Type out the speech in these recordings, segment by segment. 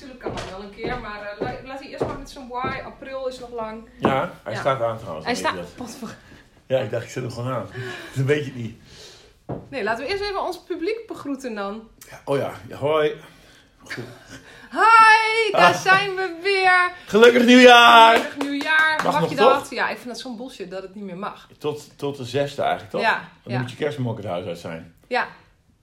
natuurlijk kan dat wel een keer, maar eh, la- laat hij eerst maar met zijn why. April is nog lang. Ja, hij Ja. staat aan trouwens. Hij staat. dat. Ja, ik dacht, ik zet hem gewoon aan. Dan weet je niet. Nee, laten we eerst even ons publiek begroeten dan. Oh ja, ja, hoi. Hi, daar Ah. zijn we weer. Gelukkig nieuwjaar! Gelukkig nieuwjaar. Mag Mag, je dat? Ja, ik vind dat zo'n bullshit dat het niet meer mag. Tot, tot de zesde eigenlijk, toch? Ja, Dan ja. moet je kerstmok het huis uit zijn. Ja,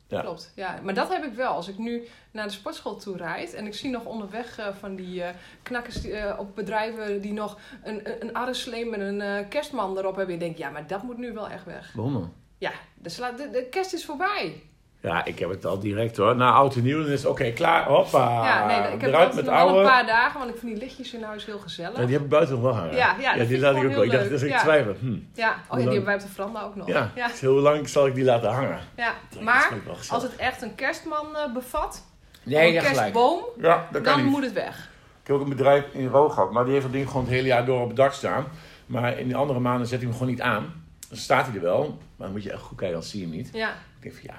Ja. klopt. Ja, maar dat heb ik wel. Als ik nu naar de sportschool toe rijd en ik zie nog onderweg eh, van die eh, knakkers die, eh, op bedrijven die nog een, een, arresleem met een kerstman erop hebben. Je denkt, ja, maar dat moet nu wel echt weg. Waarom dan? Ja, sla- de, de kerst is voorbij. Ja, ik heb het al direct hoor. Na oud en nieuw, dan is het oké, klaar, hoppa. ja, nee, ik heb Eruit met oude. een paar dagen, want ik vind die lichtjes in huis heel gezellig. Ja, die heb ik buiten nog wel hangen. Ja, ja, die ik laat ik ook wel. Ik dacht, dat leuk. ik Ja. twijfel. Hm. Ja, oh ja, die hebben wij op de veranda ook nog. Ja, ja. Dus hoe lang zal ik die laten hangen? ja. Dat Maar als het echt een kerstman eh, bevat, Nee, een kerstboom, Ja, dat kan dan niet. moet het weg. Ik heb ook een bedrijf in Roog gehad, maar die heeft dat ding gewoon het hele jaar door op het dak staan. Maar in de andere maanden zet hij hem gewoon niet aan. Dan staat hij er wel, maar dan moet je echt goed kijken, dan zie je hem niet. Ja, Ik denk van ja.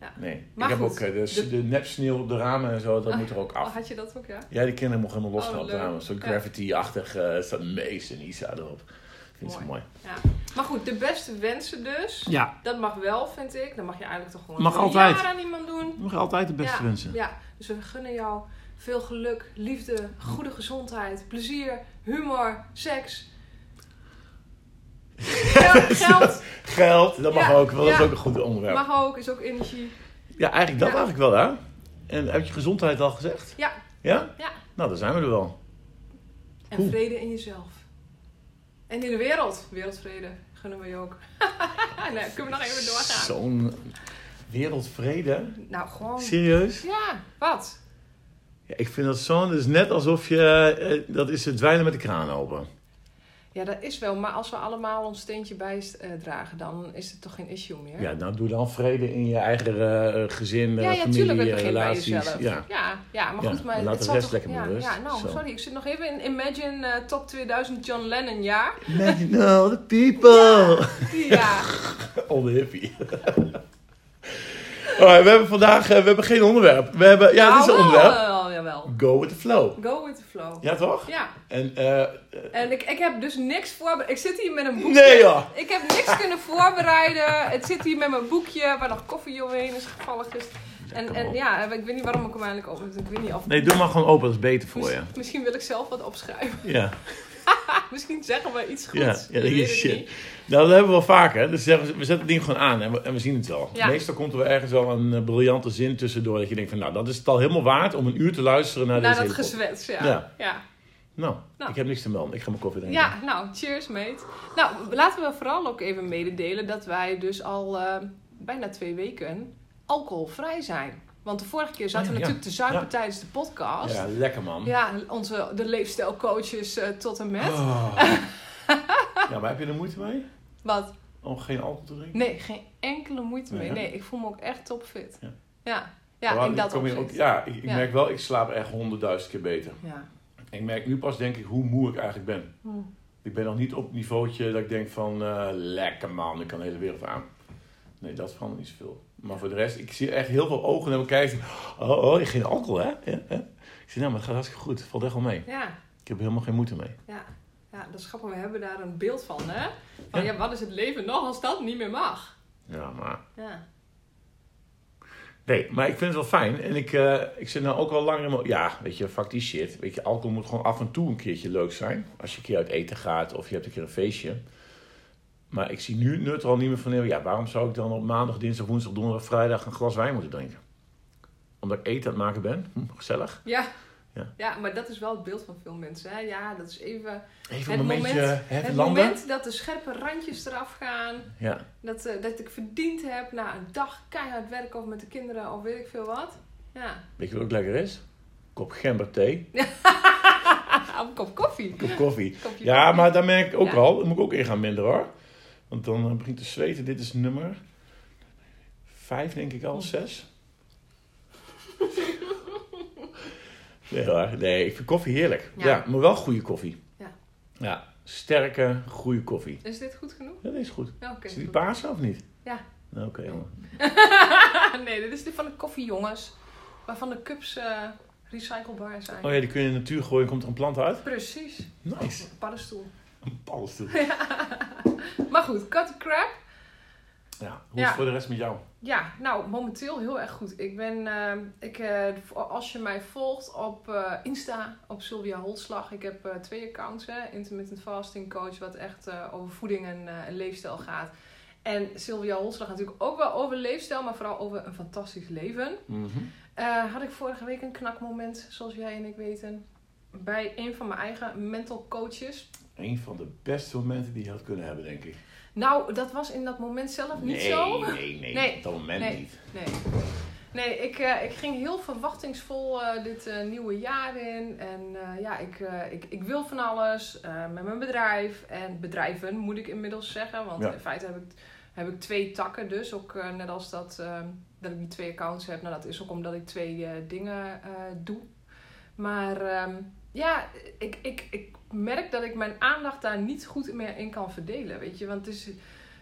Ja. Nee, Maar ik heb goed, ook eh, de, de- de nepsneeuw op de ramen en zo, dat Ah, moet er ook oh, af. had je dat ook, ja? Ja, die kinderen mogen helemaal los Oh, gaan op de ramen. Zo'n Ja. graffiti-achtig uh, staat Mees en Isa erop. Vind zo mooi. Ja. Maar goed, de beste wensen dus. Ja, Dat mag wel, vind ik. Dan mag je eigenlijk toch gewoon Mag altijd. jaar aan iemand doen. je mag altijd de beste ja. wensen. Ja, dus we gunnen jou veel geluk, liefde, goede gezondheid, plezier, humor, seks. Geld, geld Geld, dat mag Ja, ook, wel. dat is ook een goed onderwerp. mag ook, is ook energie. Ja, eigenlijk dat eigenlijk wel, hè? En heb je gezondheid al gezegd? Ja, Ja? Ja. Nou, dan zijn we er wel. en Cool. vrede in jezelf. En in de wereld. Wereldvrede gunnen we je ook. nee, kunnen we nog even doorgaan. Zo'n wereldvrede. Nou, gewoon... Serieus? Ja, wat? Ja, ik vind dat zo. Dat is net alsof je. eh, dat is het dweilen met de kraan open. Ja, dat is wel. Maar als we allemaal ons steentje bijdragen, dan is het toch geen issue meer? Ja, nou doe dan vrede in je eigen eh, gezin, eh, ja, ja, familie, tuurlijk. Het eh, begint bij relaties. jezelf. Ja. Ja, ja, maar Ja, goed. Maar laat het de rest toch, lekker ja, met rust. Ja, nou, Zo. sorry. Ik zit nog even in Imagine eh, Top 2000 John Lennon jaar. Imagine all the people. Ja, All the hippie. Alright, we hebben vandaag eh, we hebben geen onderwerp. We hebben, ja, dit is een Nou, wel. Go with the flow. Go with the flow. Ja, toch? Ja. En, eh, En ik, ik heb dus niks voorbereid. Ik zit hier met een boekje. nee joh. Ik heb niks kunnen voorbereiden. Het zit hier met mijn boekje waar nog koffie omheen is gevallen gisteren. En, en ja, ik weet niet waarom ik hem eigenlijk op. Ik weet niet of. Nee, doe maar gewoon open, dat is beter voor je. Misschien, wil ik zelf wat opschrijven. Ja, Misschien zeggen we iets goeds. ja, ja dat is shit. niet. Nou, dat hebben we wel vaker. Dus we zetten het ding gewoon aan en we, en we zien het wel. Ja. Meestal komt er wel ergens wel een eh, briljante zin tussendoor. Dat je denkt van, nou, dat is het al helemaal waard om een uur te luisteren naar, Naar deze dat gezwets, ja. Ja. ja. Nou, Nou. ik heb niks te melden. Ik ga mijn koffie drinken. Ja, nou, cheers mate. Nou, laten we vooral ook even mededelen dat wij dus al eh, bijna twee weken alcoholvrij zijn. Want de vorige keer zaten Oh we ja, natuurlijk te zuipen tijdens de podcast. Ja, lekker man. Ja, onze, de leefstijlcoaches eh, tot en met. Oh. ja, maar heb je er moeite mee? Wat? Om geen alcohol te drinken? Nee, geen enkele moeite Nee, mee. hè? Nee, ik voel me ook echt topfit. Ja. Ja, ja, Maar in dat ook, ja, ik, ik Ja. merk wel, ik slaap echt honderdduizend keer beter. Ja. Ik merk nu pas, denk ik, hoe moe ik eigenlijk ben. Hm. Ik ben nog niet op het niveautje dat ik denk van, eh, lekker man, ik kan de hele wereld aan. Nee, dat verandert niet zoveel. Maar voor de rest, ik zie echt heel veel ogen naar me kijken. Oh, oh, geen alcohol, hè? Ja, hè? Ik zeg, nou, maar het gaat hartstikke goed. Het valt echt wel mee. Ja, Ik heb er helemaal geen moeite mee. ja. Ja, dat is grappig. We hebben daar een beeld van, hè? Van, Ja. ja. wat is het leven nog als dat niet meer mag? Ja, maar... Ja. Nee, maar ik vind het wel fijn. En ik, eh, ik zit nou ook wel langer in mijn... Ja, weet je, fuck die shit. Weet je, alcohol moet gewoon af en toe een keertje leuk zijn. Als je een keer uit eten gaat of je hebt een keer een feestje. Maar ik zie nu nut er al niet meer van... Ja, waarom zou ik dan op maandag, dinsdag, woensdag, donderdag, vrijdag een glas wijn moeten drinken? Omdat ik eten aan het maken ben. Hm, gezellig. Ja. Ja. ja, maar dat is wel het beeld van veel mensen. Hè? Ja, dat is even Even het een momentje moment, hè, het landen. moment dat de scherpe randjes eraf gaan. Ja. Dat, eh, dat ik verdiend heb na een dag keihard werken of met de kinderen of weet ik veel wat. Ja. Weet je wat ook lekker is? Kop gember thee. een kop koffie. Kop koffie. Kopje Ja, koffie. maar daar merk ik ook Ja. al. Dan moet ik ook in gaan minder hoor. Want dan eh, begint te zweten. Dit is nummer vijf, denk ik al. Zes. Nee hoor. Nee, ik vind koffie heerlijk. Ja, Ja. maar wel goede koffie. Ja. Ja, sterke, goede koffie. Is dit goed genoeg? Ja, dat is goed. Ja, oké. is die paarse of niet? Ja. Nou, Oké, jongen. nee, dit is die van de koffiejongens. Waarvan de cups eh, recyclebaar zijn. Oh ja, die kun je in de natuur gooien en komt er een plant uit? Precies. Nice. Een paddenstoel. Een paddenstoel. Maar goed, cut the crap. Ja, hoe is het voor de rest met jou? Ja, nou, momenteel heel erg goed. Ik ben, eh, ik, eh, als je mij volgt op eh, Insta, op Sylvia Holtslag. Ik heb twee accounts, hè. Intermittent Fasting Coach, wat echt over voeding en, en leefstijl gaat. En Sylvia Holtslag natuurlijk ook wel over leefstijl, maar vooral over een fantastisch leven. Mhm. Had ik vorige week een knakmoment, zoals jij en ik weten, bij een van mijn eigen mental coaches. Een van de beste momenten die je had kunnen hebben, denk ik. Nou, dat was in dat moment zelf niet nee, zo. Nee, nee, Nee. Op dat moment Nee. niet. Nee. Nee, ik, eh, ik ging heel verwachtingsvol eh, dit eh, nieuwe jaar in. En ja, ik, ik, ik wil van alles met mijn bedrijf. En bedrijven moet ik inmiddels zeggen. Want Ja. in feite heb ik, heb ik twee takken dus. Ook net als dat, dat ik die twee accounts heb. Nou, dat is ook omdat ik twee dingen doe. Maar ehm, ja, ik, ik, ik merk dat ik mijn aandacht daar niet goed meer in kan verdelen. Weet je, want het is,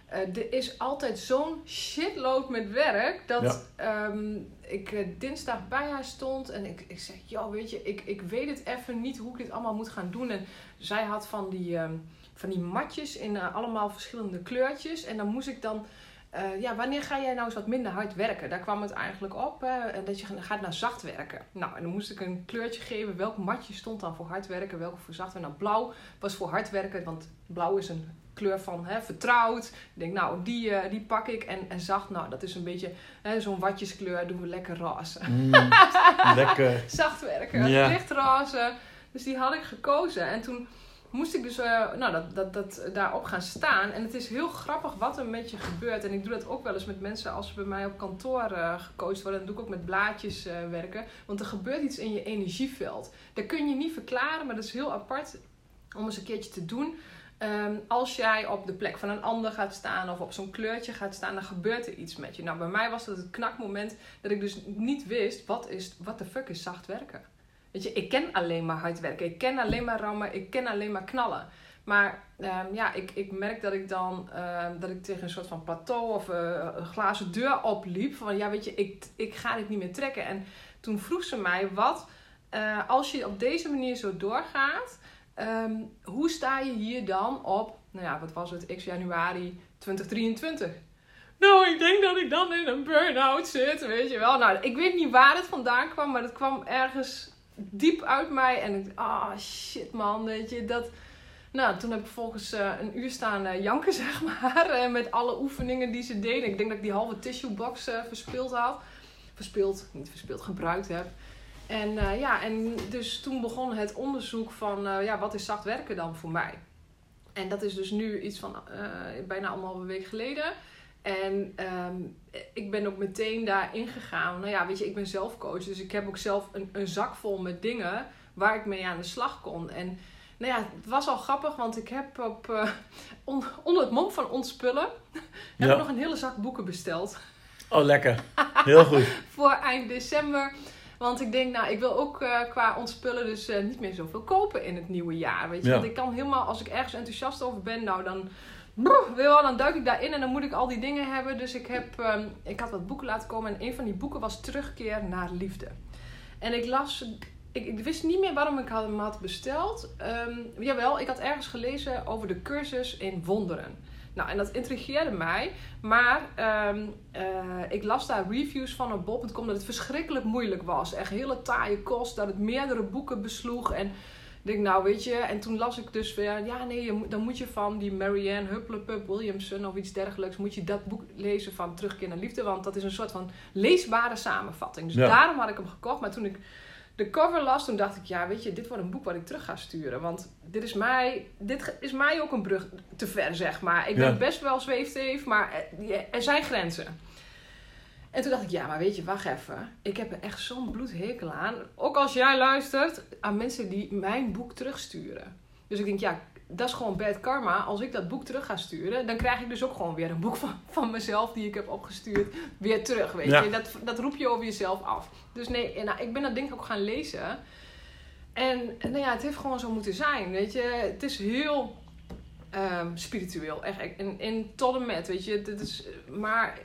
eh, er is altijd zo'n shitload met werk. Dat ehm, ik eh, dinsdag bij haar stond en ik, ik zeg: Joh, weet je, ik, ik weet het even niet hoe ik dit allemaal moet gaan doen. En zij had van die, ehm, van die matjes in eh, allemaal verschillende kleurtjes. En dan moest ik dan. Eh, ja, wanneer ga jij nou eens wat minder hard werken? Daar kwam het eigenlijk op. Hè? En dat je gaat naar zacht werken. Nou, en dan moest ik een kleurtje geven. Welk matje stond dan voor hard werken? Welke voor zacht werken? Nou, blauw was voor hard werken. Want blauw is een kleur van hè, vertrouwd. Ik denk, nou, die, eh, die pak ik. En, en zacht, nou, dat is een beetje hè, zo'n watjeskleur. Doen we lekker roze. Mm, lekker. Zacht werken, Ja. licht roze. Dus die had ik gekozen. En toen moest ik dus eh, nou, dat, dat, dat, daarop gaan staan. En het is heel grappig wat er met je gebeurt. En ik doe dat ook wel eens met mensen als ze bij mij op kantoor gecoacht worden. Dan doe ik ook met blaadjes eh, werken. Want er gebeurt iets in je energieveld. Dat kun je niet verklaren, maar dat is heel apart om eens een keertje te doen. Ehm, als jij op de plek van een ander gaat staan of op zo'n kleurtje gaat staan, dan gebeurt er iets met je. Nou, bij mij was dat het knakmoment dat ik dus niet wist, wat is, what the fuck is zacht werken? Weet je, ik ken alleen maar hard werken. Ik ken alleen maar rammen. Ik ken alleen maar knallen. Maar ehm, ja, ik, ik merk dat ik dan ehm, dat ik tegen een soort van plateau of eh, een glazen deur opliep. Van ja, weet je, ik, ik ga dit niet meer trekken. En toen vroeg ze mij, wat eh, als je op deze manier zo doorgaat, ehm, hoe sta je hier dan op, nou ja, wat was het, x januari 2023? Nou, ik denk dat ik dan in een burn-out zit, weet je wel. Nou, ik weet niet waar het vandaan kwam, maar het kwam ergens diep uit mij. En ik ah shit man, weet je, dat... Nou, toen heb ik volgens eh, een uur staan eh, janken, zeg maar. eh, met alle oefeningen die ze deden. Ik denk dat ik die halve tissuebox eh verspild had. Verspild, niet verspild, gebruikt heb. En ja, en dus toen begon het onderzoek van, ja, wat is zacht werken dan voor mij? En dat is dus nu iets van bijna anderhalve week geleden. En ehm, ik ben ook meteen daarin gegaan. Nou ja, weet je, ik ben zelf coach. Dus ik heb ook zelf een, een zak vol met dingen waar ik mee aan de slag kon. En nou ja, het was al grappig, want ik heb op, eh, on- onder het mom van ontspullen... heb Ja. ik nog een hele zak boeken besteld Oh, lekker. Heel goed. voor eind december. Want ik denk, nou, ik wil ook eh, qua ontspullen dus eh, niet meer zoveel kopen in het nieuwe jaar. Weet je, Ja. want ik kan helemaal, als ik ergens enthousiast over ben, nou dan, wel, dan duik ik daarin en dan moet ik al die dingen hebben. Dus ik heb, ehm, ik had wat boeken laten komen en een van die boeken was Terugkeer naar Liefde. En ik las, ik, wist niet meer waarom ik hem had besteld. Ehm, jawel, ik had ergens gelezen over de cursus in wonderen. Nou, en dat intrigeerde mij. Maar ehm, eh, ik las daar reviews van op bol.com dat het verschrikkelijk moeilijk was. Echt hele taaie kost, dat het meerdere boeken besloeg. En denk, nou weet je, en toen las ik dus weer, ja nee, je dan moet je van die Marianne Hupplepup Williamson of iets dergelijks, moet je dat boek lezen van Terugkeer naar Liefde. Want dat is een soort van leesbare samenvatting. Dus Ja. daarom had ik hem gekocht. Maar toen ik de cover las, toen dacht ik, ja weet je, dit wordt een boek wat ik terug ga sturen. Want dit is mij, dit is mij ook een brug te ver, zeg maar. Ik ben Ja. best wel zweefteef, maar er, er zijn grenzen. En toen dacht ik, ja, maar weet je, wacht even. Ik heb er echt zo'n bloedhekel aan. Ook als jij luistert aan mensen die mijn boek terugsturen. Dus ik denk, ja, dat is gewoon bad karma. Als ik dat boek terug ga sturen, dan krijg ik dus ook gewoon weer een boek van, van mezelf die ik heb opgestuurd weer terug. Weet Ja. je, dat, dat roep je over jezelf af. Dus nee, en nou, ik ben dat ding ook gaan lezen. En nou ja, het heeft gewoon zo moeten zijn. Weet je, het is heel ehm, spiritueel. Echt, in, in tot en met, weet je. Dit is, maar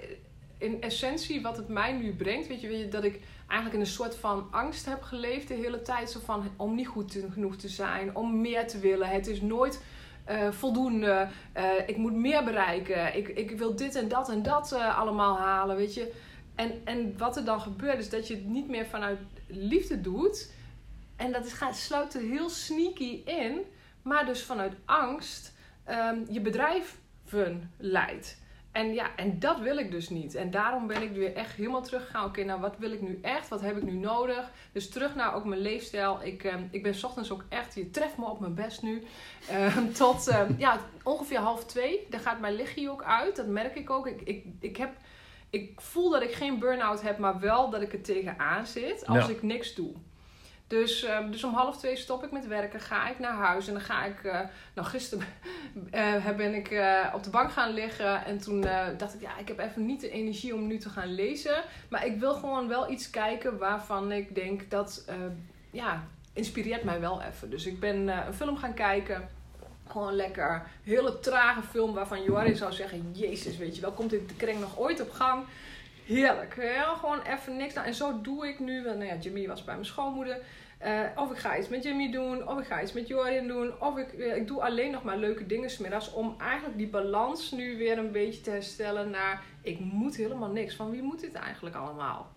in essentie wat het mij nu brengt, weet je, je, dat ik eigenlijk in een soort van angst heb geleefd de hele tijd. Zo van om niet goed genoeg te zijn, om meer te willen. Het is nooit eh, voldoende. Eh, ik moet meer bereiken. Ik, ik wil dit en dat en dat eh, allemaal halen, weet je. En, en wat er dan gebeurt is dat je het niet meer vanuit liefde doet. En dat is, gaat, sluit er heel sneaky in. Maar dus vanuit angst ehm, je bedrijven leidt. En ja, en dat wil ik dus niet. En daarom ben ik weer echt helemaal teruggegaan. Oké, nou wat wil ik nu echt? Wat heb ik nu nodig? Dus terug naar ook mijn leefstijl. Ik, ehm, ik ben 's ochtends ook echt, je treft me op mijn best nu. Ehm, tot ehm, ja, ongeveer half twee. Daar gaat mijn lichtje ook uit. Dat merk ik ook. Ik, ik, ik, heb, ik voel dat ik geen burn-out heb, maar wel dat ik er tegenaan zit als Ja. ik niks doe. Dus, ehm, dus om half twee stop ik met werken, ga ik naar huis en dan ga ik. eh, nou, gisteren eh, ben ik eh, op de bank gaan liggen en toen dacht ik, ja, ik heb even niet de energie om nu te gaan lezen. Maar ik wil gewoon wel iets kijken waarvan ik denk dat, ja, inspireert mij wel even. Dus ik ben een film gaan kijken. Gewoon lekker, hele trage film waarvan Joari zou zeggen: Jezus, weet je wel, komt dit de kring nog ooit op gang? Heerlijk, gewoon even niks. Nou, en zo doe ik nu. Nou ja, Jimmy was bij mijn schoonmoeder. Eh, of ik ga iets met Jimmy doen, of ik ga iets met Jorien doen. Of ik, eh, ik doe alleen nog maar leuke dingen smiddags. Om eigenlijk die balans nu weer een beetje te herstellen naar... Ik moet helemaal niks. Van wie moet dit eigenlijk allemaal?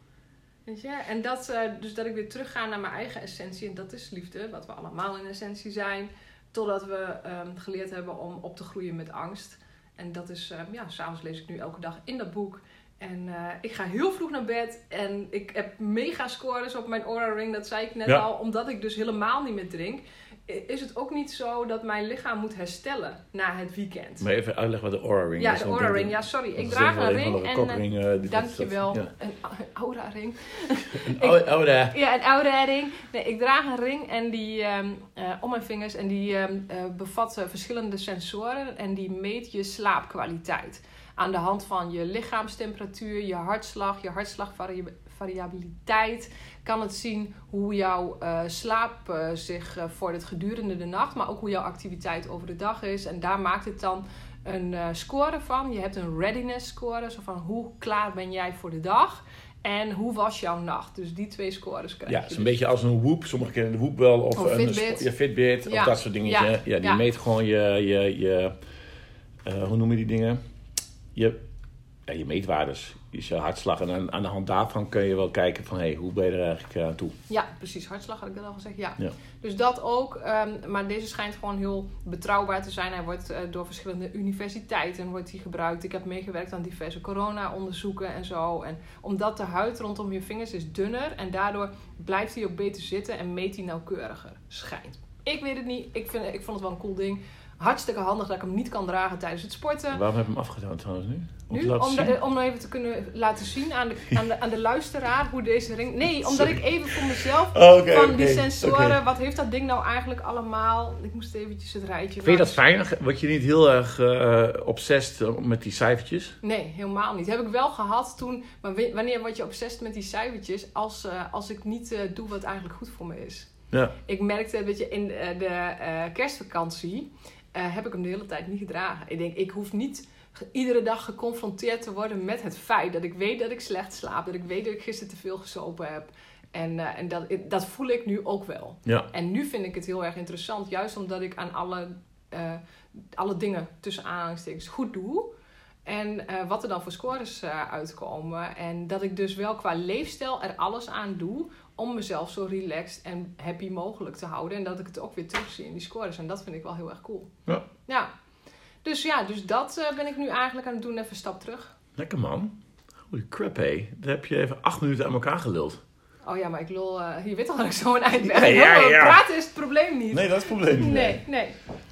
Weet je? En dat, eh, dus dat ik weer terug ga naar mijn eigen essentie. En dat is liefde, wat we allemaal in essentie zijn. Totdat we ehm, geleerd hebben om op te groeien met angst. En dat is, ehm, ja, s'avonds lees ik nu elke dag in dat boek. En eh, ik ga heel vroeg naar bed. En ik heb mega scores op mijn Aura Ring. Dat zei ik net Ja. al. Omdat ik dus helemaal niet meer drink. Is het ook niet zo dat mijn lichaam moet herstellen na het weekend? Maar even uitleggen wat de Aura Ring ja, is. de want Aura Ring. Ja, sorry. Ik draag een ring. de En, eh, kokring, eh, dat- dankjewel. Ja. Een Aura Ring. Een oude- Ja, een oude ring. Nee, ik draag een ring en die, ehm, eh, om mijn vingers en die ehm, eh, bevat verschillende sensoren en die meet je slaapkwaliteit. Aan de hand van je lichaamstemperatuur, je hartslag, je hartslagvariabiliteit kan het zien hoe jouw eh, slaap eh, zich eh, vordert gedurende de nacht, maar ook hoe jouw activiteit over de dag is. En daar maakt het dan een score van. Je hebt een readiness score, zo van hoe klaar ben jij voor de dag. En hoe was jouw nacht? Dus die twee scores krijg Ja, je. het is een dus. beetje als een Whoop. Sommigen kennen de Whoop wel. Of, Of een Fitbit. Ja, Fitbit. Ja. Of dat soort dingetjes. Ja. Ja, die Ja. meet gewoon je... je, je hoe noem je die dingen? Je, ja, je meetwaardes. Dus je hartslag. En aan, aan de hand daarvan kun je wel kijken van... Hey, hoe ben je er eigenlijk eh, aan toe? Ja, precies. Hartslag had ik dat al gezegd. Ja. Ja. Dus dat ook. ehm, maar deze schijnt gewoon heel betrouwbaar te zijn. Hij wordt eh, door verschillende universiteiten wordt hij gebruikt. Ik heb meegewerkt aan diverse corona-onderzoeken en zo. En omdat de huid rondom je vingers is dunner. En daardoor blijft hij ook beter zitten en meet hij nauwkeuriger. Schijnt. Ik weet het niet. Ik, vind, ik vond het wel een cool ding. Hartstikke handig dat ik hem niet kan dragen tijdens het sporten. Waarom heb je hem afgedaan trouwens nu? Om Nu, om, de- om nog even te kunnen laten zien aan de, aan de, aan de luisteraar hoe deze ring... Nee, omdat Sorry. ik even voor mezelf Oh, oké, van die sensoren. Wat heeft dat ding nou eigenlijk allemaal? Ik moest eventjes het rijtje Vind je dat fijn? Word je niet heel erg eh obsessed eh, met die cijfertjes? Nee, helemaal niet. Heb ik wel gehad toen. Maar wanneer word je obsessief met die cijfertjes? Als, eh, als ik niet eh, doe wat eigenlijk goed voor me is. Ja. Ik merkte, weet je, in de eh, kerstvakantie heb ik hem de hele tijd niet gedragen. Ik denk, ik hoef niet iedere dag geconfronteerd te worden met het feit dat ik weet dat ik slecht slaap. Dat ik weet dat ik gisteren te veel gesopen heb. En, eh, en dat, dat voel ik nu ook wel. Ja. En nu vind ik het heel erg interessant, juist omdat ik aan alle, eh, alle dingen tussen aanhalingstekens goed doe. En eh, wat er dan voor scores eh, uitkomen. En dat ik dus wel qua leefstijl er alles aan doe om mezelf zo relaxed en happy mogelijk te houden. En dat ik het ook weer terugzie in die scores. En dat vind ik wel heel erg cool. Ja. Ja. Dus ja, dus dat eh, ben ik nu eigenlijk aan het doen. Even een stap terug. Lekker man. Holy crap, hé. Dan heb je even acht minuten aan elkaar geluld. Oh ja, maar ik lul... eh, je weet al dat ik zo een eind ben. Ja, ja, ja. Praten is het probleem niet. Nee, dat is het probleem niet. nee. nee.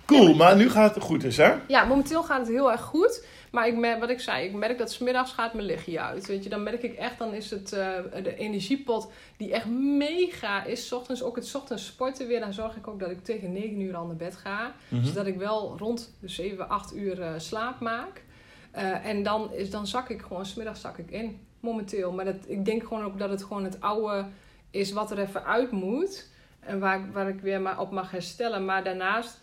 Cool, maar nu gaat het goed dus, hè? Ja, momenteel gaat het heel erg goed. Maar ik merk, wat ik zei, ik merk dat smiddags gaat mijn lichtje uit. Weet je, dan merk ik echt, dan is het eh, de energiepot die echt mega is. 's Ochtends, ook het ochtends sporten weer. Dan zorg ik ook dat ik tegen 9 uur al naar bed ga. Mhm. Zodat ik wel rond de 7, 8 uur eh, slaap maak. Eh, en dan, is, dan zak ik gewoon, smiddags zak ik in. Momenteel. Maar dat, ik denk gewoon ook dat het gewoon het oude is wat er even uit moet. En waar, waar ik weer maar op mag herstellen. Maar daarnaast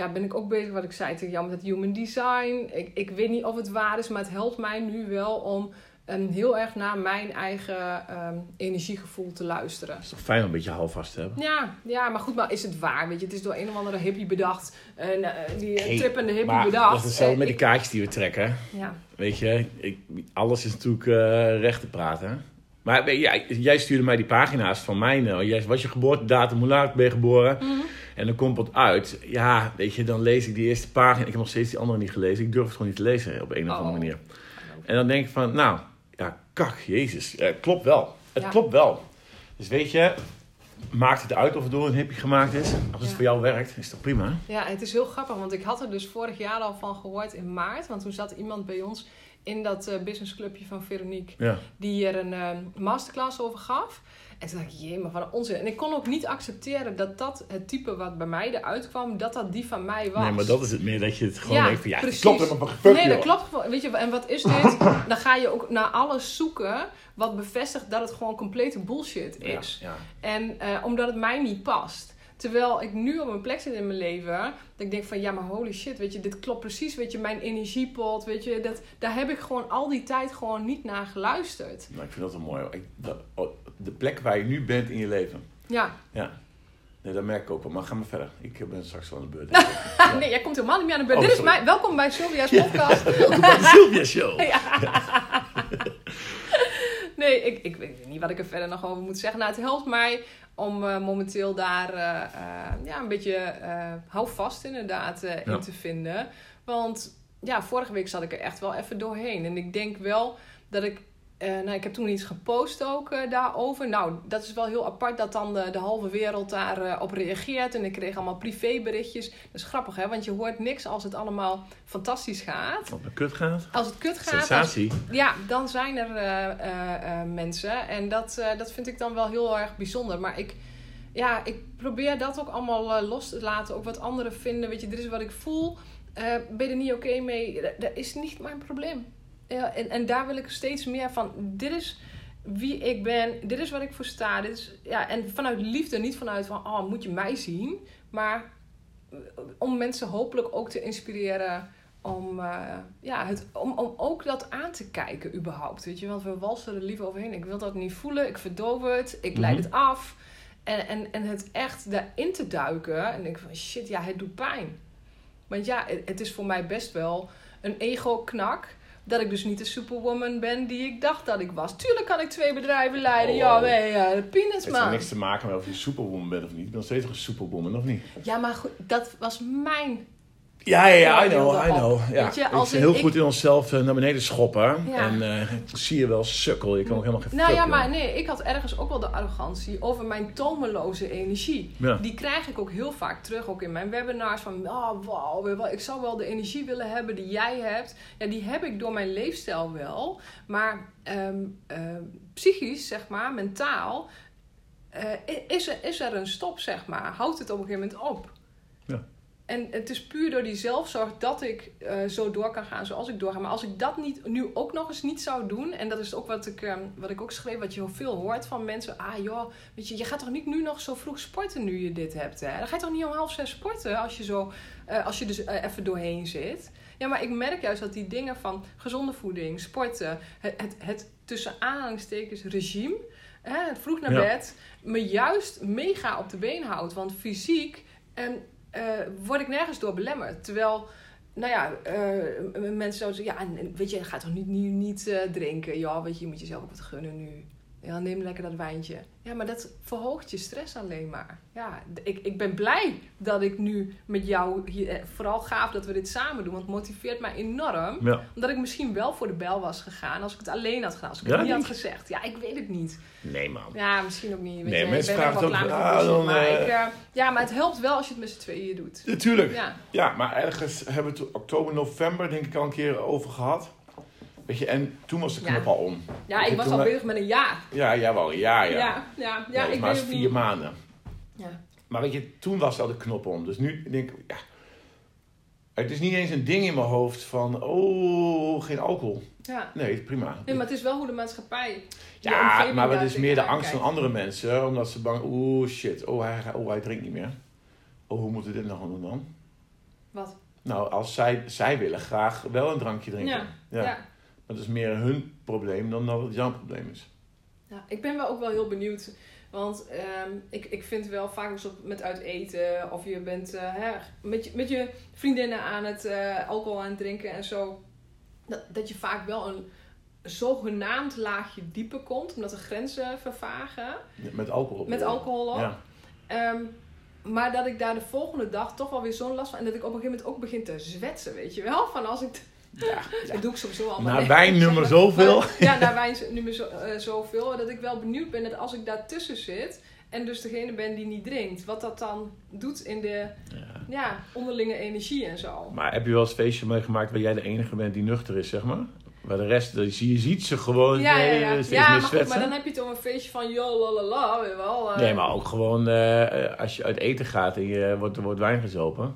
ja, ben ik ook bezig, wat ik zei tegen jou, met het human design. Ik, ik weet niet of het waar is, maar het helpt mij nu wel om um, heel erg naar mijn eigen ehm, energiegevoel te luisteren. Het is toch fijn om een beetje houvast te hebben? Ja, ja, maar goed, maar is het waar? Weet je, het is door een of andere hippie bedacht. Uh, die Hey, trippende hippie Maar bedacht. dat is hetzelfde Eh, met ik- kaartjes die we trekken. Ja, Weet je, ik, alles is natuurlijk eh, recht te praten. Maar jij, stuurde mij die pagina's van mijn... eh, jij, wat is je geboortedatum, hoe laat ben je geboren? Mhm. En dan komt wat uit. Ja, weet je, dan lees ik die eerste pagina. Ik heb nog steeds die andere niet gelezen. Ik durf het gewoon niet te lezen op een of andere Oh. manier. En dan denk ik van, nou, ja, kak, jezus. Eh, klopt wel. Het Ja. klopt wel. Dus weet je, maakt het uit of het door een hippie gemaakt is? Als het Ja. voor jou werkt, is dat prima. Ja, het is heel grappig, want ik had er dus vorig jaar al van gehoord in maart. Want toen zat iemand bij ons in dat eh, businessclubje van Veronique, Ja. die er een eh, masterclass over gaf. En toen dacht ik, jee, maar wat een onzin. En ik kon ook niet accepteren dat dat het type wat bij mij eruit kwam, dat dat die van mij was. Nee, maar dat is het meer dat je het gewoon Ja, denkt van, ja, precies. klopt helemaal fuck nee, dat joh. klopt gewoon. Weet je, en wat is dit? Dan ga je ook naar alles zoeken wat bevestigt dat het gewoon complete bullshit is. Ja, ja. En eh, omdat het mij niet past. Terwijl ik nu op een plek zit in mijn leven, dat ik denk van ja, maar holy shit, weet je, dit klopt precies, weet je, mijn energiepot, weet je, dat, daar heb ik gewoon al die tijd gewoon niet naar geluisterd. Nou, ik vind dat wel mooi. Ik, dat- oh, de plek waar je nu bent in je leven. Ja, Ja. Nee, dat merk ik ook wel. Maar ga maar verder. Ik ben straks wel aan de beurt. Ja. nee, jij komt helemaal niet meer aan de beurt. Oh, Dit is mijn, welkom bij Sylvia's podcast. Welkom bij de Sylvia Show. Nee, ik, ik weet niet wat ik er verder nog over moet zeggen. Nou, het helpt mij om eh, momenteel daar eh, eh, ja, een beetje eh houvast inderdaad eh, Ja. in te vinden. Want ja, vorige week zat ik er echt wel even doorheen. En ik denk wel dat ik... eh, nou, ik heb toen iets gepost ook eh, daarover. Nou, dat is wel heel apart dat dan de, de halve wereld daarop op reageert. En ik kreeg allemaal privéberichtjes. Dat is grappig, hè? Want je hoort niks als het allemaal fantastisch gaat. Wat een kut gaat. Als het kut gaat, als Sensatie. ja, dan zijn er eh, eh, eh, mensen. En dat, eh, dat vind ik dan wel heel erg bijzonder. Maar ik, ja, ik probeer dat ook allemaal eh, los te laten. Ook wat anderen vinden. Weet je, dit is wat ik voel. Eh, ben je er niet oké mee? Dat, dat is niet mijn probleem. Ja, en, en daar wil ik steeds meer van. Dit is wie ik ben. Dit is wat ik voor sta. Dit is, ja, en vanuit liefde. Niet vanuit van, oh, moet je mij zien? Maar eh, om mensen hopelijk ook te inspireren om, eh, ja, het, om, om ook dat aan te kijken überhaupt. Weet je, want we walsen er liever overheen. Ik wil dat niet voelen, ik verdoof het, ik leid Mhm. het af. En, en, en het echt daarin te duiken en denk van shit, ja, het doet pijn. Want ja, het, het is voor mij best wel een ego-knak. Dat ik dus niet de superwoman ben die ik dacht dat ik was. Tuurlijk kan ik twee bedrijven leiden. Oh. Ja, nee, ja, de peanuts, Het heeft man. niks te maken met of je superwoman bent of niet. Ik ben nog steeds een superwoman, of niet? Ja, maar goed, dat was mijn Ja, ja, ja, I know, I know. Ja. Weet je, als in heel ik- goed in onszelf eh, naar beneden schoppen. Ja. En eh, zie je wel, sukkel. Je kan ook helemaal geen Nou ja, maar nee, ik had ergens ook wel de arrogantie over mijn tomeloze energie. Ja. Die krijg ik ook heel vaak terug, ook in mijn webinars. Van, oh, wauw, wel- ik zou wel de energie willen hebben die jij hebt. Ja, die heb ik door mijn leefstijl wel. Maar ehm, ehm, psychisch, zeg maar, mentaal, eh, is, er, is er een stop, zeg maar. Houdt het op een gegeven moment op. Ja. En het is puur door die zelfzorg dat ik eh, zo door kan gaan zoals ik doorga. Maar als ik dat niet, nu ook nog eens niet zou doen... en dat is ook wat ik, ehm, wat ik ook schreef, wat je heel veel hoort van mensen... ah joh, weet je, je gaat toch niet nu nog zo vroeg sporten nu je dit hebt, hè? Dan ga je toch niet om half zes sporten als je, zo, eh, als je dus eh, even doorheen zit? Ja, maar ik merk juist dat die dingen van gezonde voeding, sporten... het, het, het tussen aanhalingstekens regime... Hè, vroeg naar Ja. bed, me juist mega op de been houdt. Want fysiek ehm, eh, word ik nergens door belemmerd. Terwijl, nou ja, eh, mensen zouden zeggen... Ja, weet je, ga toch niet, niet, niet eh, drinken? Ja, weet je, je moet jezelf ook wat gunnen nu. Ja, neem lekker dat wijntje. Ja, maar dat verhoogt je stress alleen maar. Ja, ik, ik ben blij dat ik nu met jou... Hier, eh, vooral gaaf dat we dit samen doen. Want het motiveert mij enorm. Ja. Omdat ik misschien wel voor de bel was gegaan... als ik het alleen had gedaan. Als ik Ja, het niet had gezegd. Ja, ik weet het niet. Nee, man. Ja, misschien ook niet. Weet Nee, je, mensen ik ben vragen wel het ook, met ah, bullshit, dan, maar eh, ik, ja, maar het helpt wel als je het met z'n tweeën doet. Natuurlijk. Ja. Ja, maar ergens hebben we het oktober, november denk ik al een keer over gehad. Weet je, en toen was de Ja. knop al om. ja, ik was al bezig met een jaar. Ja, jawel, ja, ja. Ja, ja, ja, Ja, is ik maar vier niet. maanden. Ja. Maar weet je, toen was al de knop om. Dus nu denk ik, ja. Het is niet eens een ding in mijn hoofd van, oh, geen alcohol. Ja. Nee, prima. Nee, maar het is wel hoe de maatschappij. ja, maar het is meer de angst van andere mensen. Omdat ze bang, oeh, shit, oh hij, oh, hij drinkt niet meer. Oh, hoe moeten we dit nou doen dan? Wat? Nou, als zij, zij willen graag wel een drankje drinken. Ja. Ja. Dat is meer hun probleem dan dat het jouw probleem is. Ja, ik ben wel ook wel heel benieuwd. Want ehm, ik, ik vind wel vaak eens op, met uit eten of je bent eh, hè, met, je, met je vriendinnen aan het eh, alcohol aan het drinken en zo. Dat, dat je vaak wel een zogenaamd laagje dieper komt, omdat de grenzen vervagen. Met alcohol. Met alcohol op. Ja. Ehm, maar dat ik daar de volgende dag toch wel weer zo'n last van. En dat ik op een gegeven moment ook begin te zwetsen, weet je wel? Van als ik. Ja, ja. Dat doe ik sowieso allemaal. Naar Nee, wijn ik zeg nummer maar- zoveel. maar- ja, naar wijn nummer zo, eh, zoveel. Dat ik wel benieuwd ben dat als ik daartussen zit. En dus degene ben die niet drinkt. Wat dat dan doet in de Ja. ja, onderlinge energie en zo. Maar heb je wel eens feestje meegemaakt waar jij de enige bent die nuchter is, zeg maar? Waar de rest, je ziet ze gewoon Ja, ja, ja. ja maar, goed, maar dan heb je toch een feestje van yo, la, la, la, weet wel. eh. Nee, maar ook gewoon eh, als je uit eten gaat en je wordt, er wordt wijn gezopen.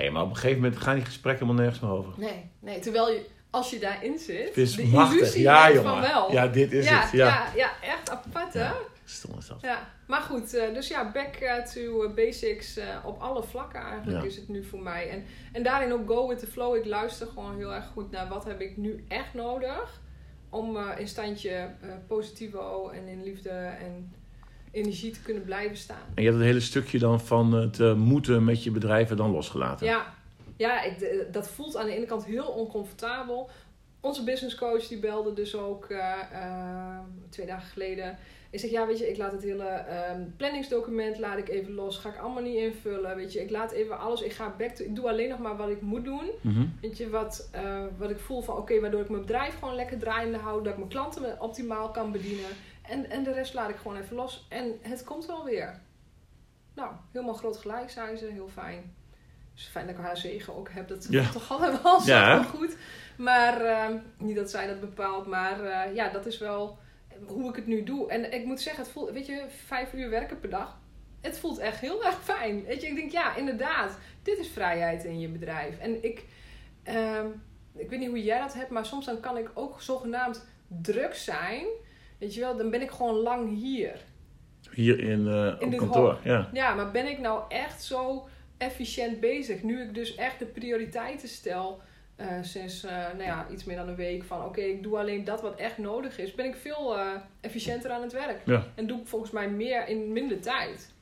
Nee, maar op een gegeven moment gaan die gesprekken helemaal nergens meer over. Nee, nee, terwijl je, als je daarin zit, Het is de machtig. illusie Ja, jongen. van wel. Ja, dit is ja, het. Ja. ja, ja, echt apart hè? Stom is dat. Ja, maar goed, eh, dus ja, back eh, to eh, basics op alle vlakken eigenlijk Ja. is het nu voor mij. En, en daarin ook go with the flow. Ik luister gewoon heel erg goed naar wat heb ik nu echt nodig om in standje positivo en in liefde en energie te kunnen blijven staan. En je hebt het hele stukje dan van het eh, moeten met je bedrijven dan losgelaten. Ja, ja ik, dat voelt aan de ene kant heel oncomfortabel. Onze business coach die belde dus ook eh, eh, twee dagen geleden. Ik zeg, ja weet je, ik laat het hele ehm, planningsdocument laat ik even los. Ga ik allemaal niet invullen, weet je. Ik laat even alles, ik ga back to, ik doe alleen nog maar wat ik moet doen. Mhm. Weet je, wat, wat ik voel van oké, waardoor ik mijn bedrijf gewoon lekker draaiende hou. Dat ik mijn klanten optimaal kan bedienen. En, en de rest laat ik gewoon even los. En het komt wel weer. Nou, helemaal groot gelijk, zei ze. Heel fijn. Dus fijn dat ik haar zegen ook heb. Dat Ja. toch allemaal wel Ja, goed. Maar eh, niet dat zij dat bepaalt. Maar eh, ja, dat is wel hoe ik het nu doe. En ik moet zeggen, het voelt, weet je, vijf uur werken per dag. Het voelt echt heel erg fijn. Weet je, ik denk, ja, inderdaad. Dit is vrijheid in je bedrijf. En ik, ehm, ik weet niet hoe jij dat hebt, maar soms dan kan ik ook zogenaamd druk zijn. Weet je wel, dan ben ik gewoon lang hier. Hier in, dit kantoor. Ja. Ja, maar ben ik nou echt zo efficiënt bezig? Nu ik dus echt de prioriteiten stel, eh, sinds eh, nou ja, iets meer dan een week, van oké, ik doe alleen dat wat echt nodig is, ben ik veel efficiënter aan het werk. Ja. En doe ik volgens mij meer in minder tijd.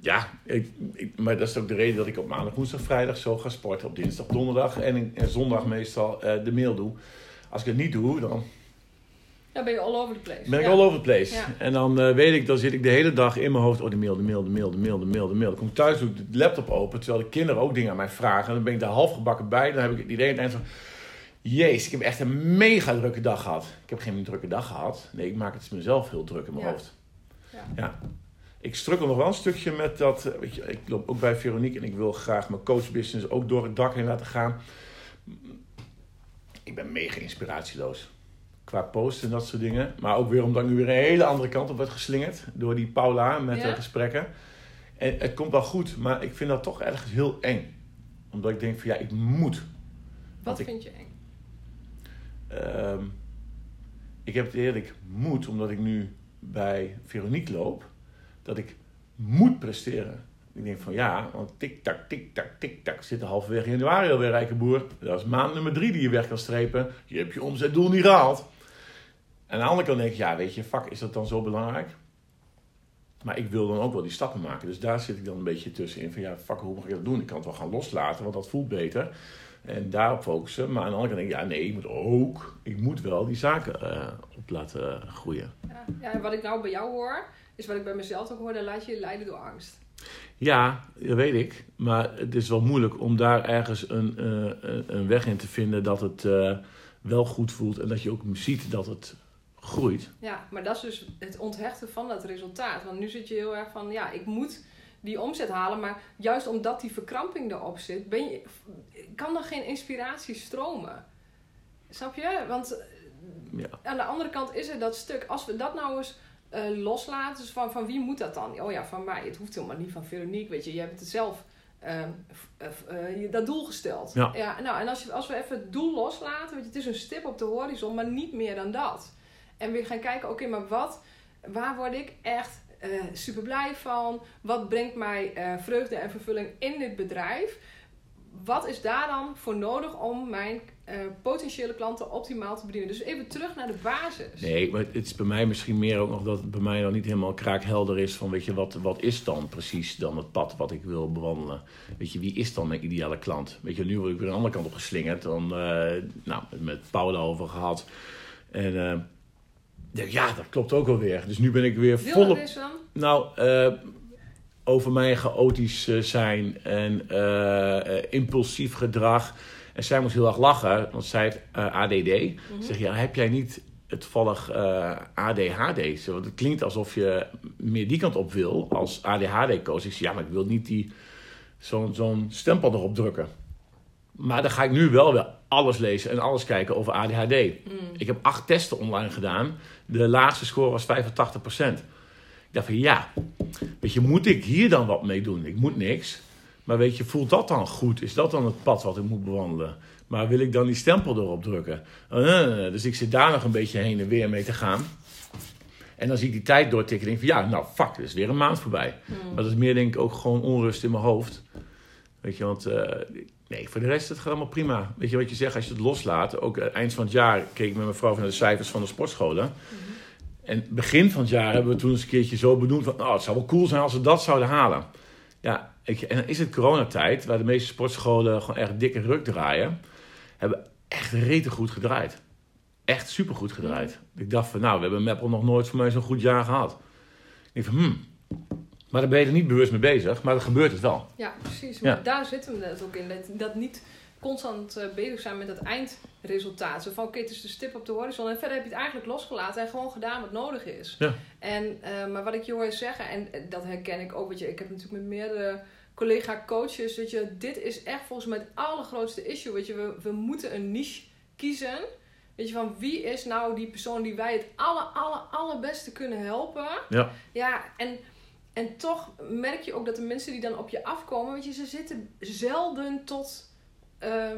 Ja, ik, ik- maar dat is ook de reden dat ik op maandag, woensdag, vrijdag zo ga sporten. Op dinsdag, donderdag en, en zondag meestal de mail doe. Als ik het niet doe, dan Dan ben je all over the place. ben ik Ja. all over the place. Ja. En dan eh, weet ik, dan zit ik de hele dag in mijn hoofd. Oh, de mail, de mail, de mail, de mail, de mail, de mail. Dan kom ik thuis, doe ik de laptop open, terwijl de kinderen ook dingen aan mij vragen. En dan ben ik daar half gebakken bij. Dan heb ik het idee aan het eind van... Jezus, ik heb echt een mega drukke dag gehad. Ik heb geen drukke dag gehad. Nee, ik maak het mezelf heel druk in mijn Ja. hoofd. Ja. Ja. Ik strukkel nog wel een stukje met dat. eh, Weet je, ik loop ook bij Veronique en ik wil graag mijn coachbusiness ook door het dak heen laten gaan. Ik ben mega inspiratieloos. Qua posten en dat soort dingen. Maar ook weer omdat ik nu weer een hele andere kant op werd geslingerd. Door die Paula met Ja? de gesprekken. En het komt wel goed, maar ik vind dat toch ergens heel eng. Omdat ik denk van ja, ik moet. Wat ik- vind je eng? Ehm, ik heb het eerlijk moet, omdat ik nu bij Veronique loop, dat ik moet presteren. Ik denk van ja, want tik-tak, tik-tak, tik-tak. Zit halverwege januari alweer, rijke boer. Dat is maand nummer drie die je weg kan strepen. Je hebt je omzetdoel niet gehaald. En aan de andere kant denk ik, ja, weet je, fuck, is dat dan zo belangrijk? Maar ik wil dan ook wel die stappen maken. Dus daar zit ik dan een beetje tussenin. Van ja, fuck, hoe mag ik dat doen? Ik kan het wel gaan loslaten, want dat voelt beter. En daarop focussen. Maar aan de andere kant denk ik, ja, nee, ik moet ook, ik moet wel die zaken eh, op laten groeien. Ja. ja, en wat ik nou bij jou hoor, is wat ik bij mezelf ook hoor, dan laat je leiden door angst. Ja, dat weet ik. Maar het is wel moeilijk om daar ergens een, eh, een- een weg in te vinden dat het eh, wel goed voelt. En dat je ook ziet dat het groeit. Ja, maar dat is dus het onthechten van dat resultaat. Want nu zit je heel erg van, ja, ik moet die omzet halen. Maar juist omdat die verkramping erop zit, ben je, kan er geen inspiratie stromen. Snap je? Want Ja. aan de andere kant is er dat stuk. Als we dat nou eens eh, loslaten, dus van, van wie moet dat dan? Oh ja, van mij. Het hoeft helemaal niet van Veronique, weet je. Je hebt het zelf ehm, eh, je- dat doel gesteld. Ja. nou, en als, je, als we even het doel loslaten, weet je, het is een stip op de horizon, maar niet meer dan dat. En weer gaan kijken, oké, maar wat, waar word ik echt eh, super blij van? Wat brengt mij eh, vreugde en vervulling in dit bedrijf? wat is daar dan voor nodig om mijn eh, potentiële klanten optimaal te bedienen? Dus even terug naar de basis. Nee, maar het is bij mij misschien meer ook nog dat het bij mij nog niet helemaal kraakhelder is van weet je, wat, wat is dan precies dan het pad wat ik wil bewandelen? Weet je, wie is dan mijn ideale klant? Weet je, nu word ik weer de andere kant op geslingerd. Dan, uh, nou, met Paula over gehad. En uh, ja, dat klopt ook alweer. Dus nu ben ik weer Wil volop... is dan? Nou, uh, over mijn chaotisch zijn en impulsief gedrag. En zij moest heel erg lachen, want zij heeft ADD. Mm -hmm. Zeg ja, heb jij niet het toevallig ADHD? Want het klinkt alsof je meer die kant op wil als ADHD-coach. Ik zeg ja, maar ik wil niet die, zo'n zo'n stempel erop drukken. Maar dan ga ik nu wel weer alles lezen en alles kijken over ADHD. Mm. Ik heb acht testen online gedaan. De laagste score was 85%. Ik dacht van ja, weet je, moet ik hier dan wat mee doen? Ik moet niks. Maar weet je, voelt dat dan goed? Is dat dan het pad wat ik moet bewandelen? Maar wil ik dan die stempel erop drukken? Uh, dus ik zit daar nog een beetje heen en weer mee te gaan. En dan zie ik die tijd doortikken en denk van ja, nou fuck, er is weer een maand voorbij. Hmm. Maar dat is meer denk ik ook gewoon onrust in mijn hoofd. Weet je, want uh, nee, voor de rest het gaat allemaal prima. Weet je wat je zegt, als je het loslaat. Ook eind van het jaar keek ik met mijn vrouw naar de cijfers van de sportscholen. Hmm. En begin van het jaar hebben we toen eens een keertje zo benoemd van... Oh, het zou wel cool zijn als we dat zouden halen. Ja, ik, en dan is het coronatijd, waar de meeste sportscholen gewoon echt dikke ruk draaien. Hebben echt rete goed gedraaid. Echt supergoed gedraaid. Ik dacht van, nou, we hebben Meppel nog nooit voor mij zo'n goed jaar gehad. Ik dacht van, hmm. Maar daar ben je er niet bewust mee bezig, maar dan gebeurt het wel. Ja, precies. Maar Ja. daar zitten we net ook in. Dat, dat niet constant eh, bezig zijn met het eindresultaat. Zo van, oké, het is de stip op de horizon. En verder heb je het eigenlijk losgelaten en gewoon gedaan wat nodig is. Ja. En, eh, maar wat ik je hoor zeggen, en eh, dat herken ik ook. Weet je, ik heb natuurlijk met meerdere collega-coaches. Weet je, dit is echt volgens mij het allergrootste issue. Weet je, we, we moeten een niche kiezen. Weet je, van wie is nou die persoon die wij het aller, aller, allerbeste kunnen helpen? Ja. Ja, en, en toch merk je ook dat de mensen die dan op je afkomen, weet je, ze zitten zelden tot, eh,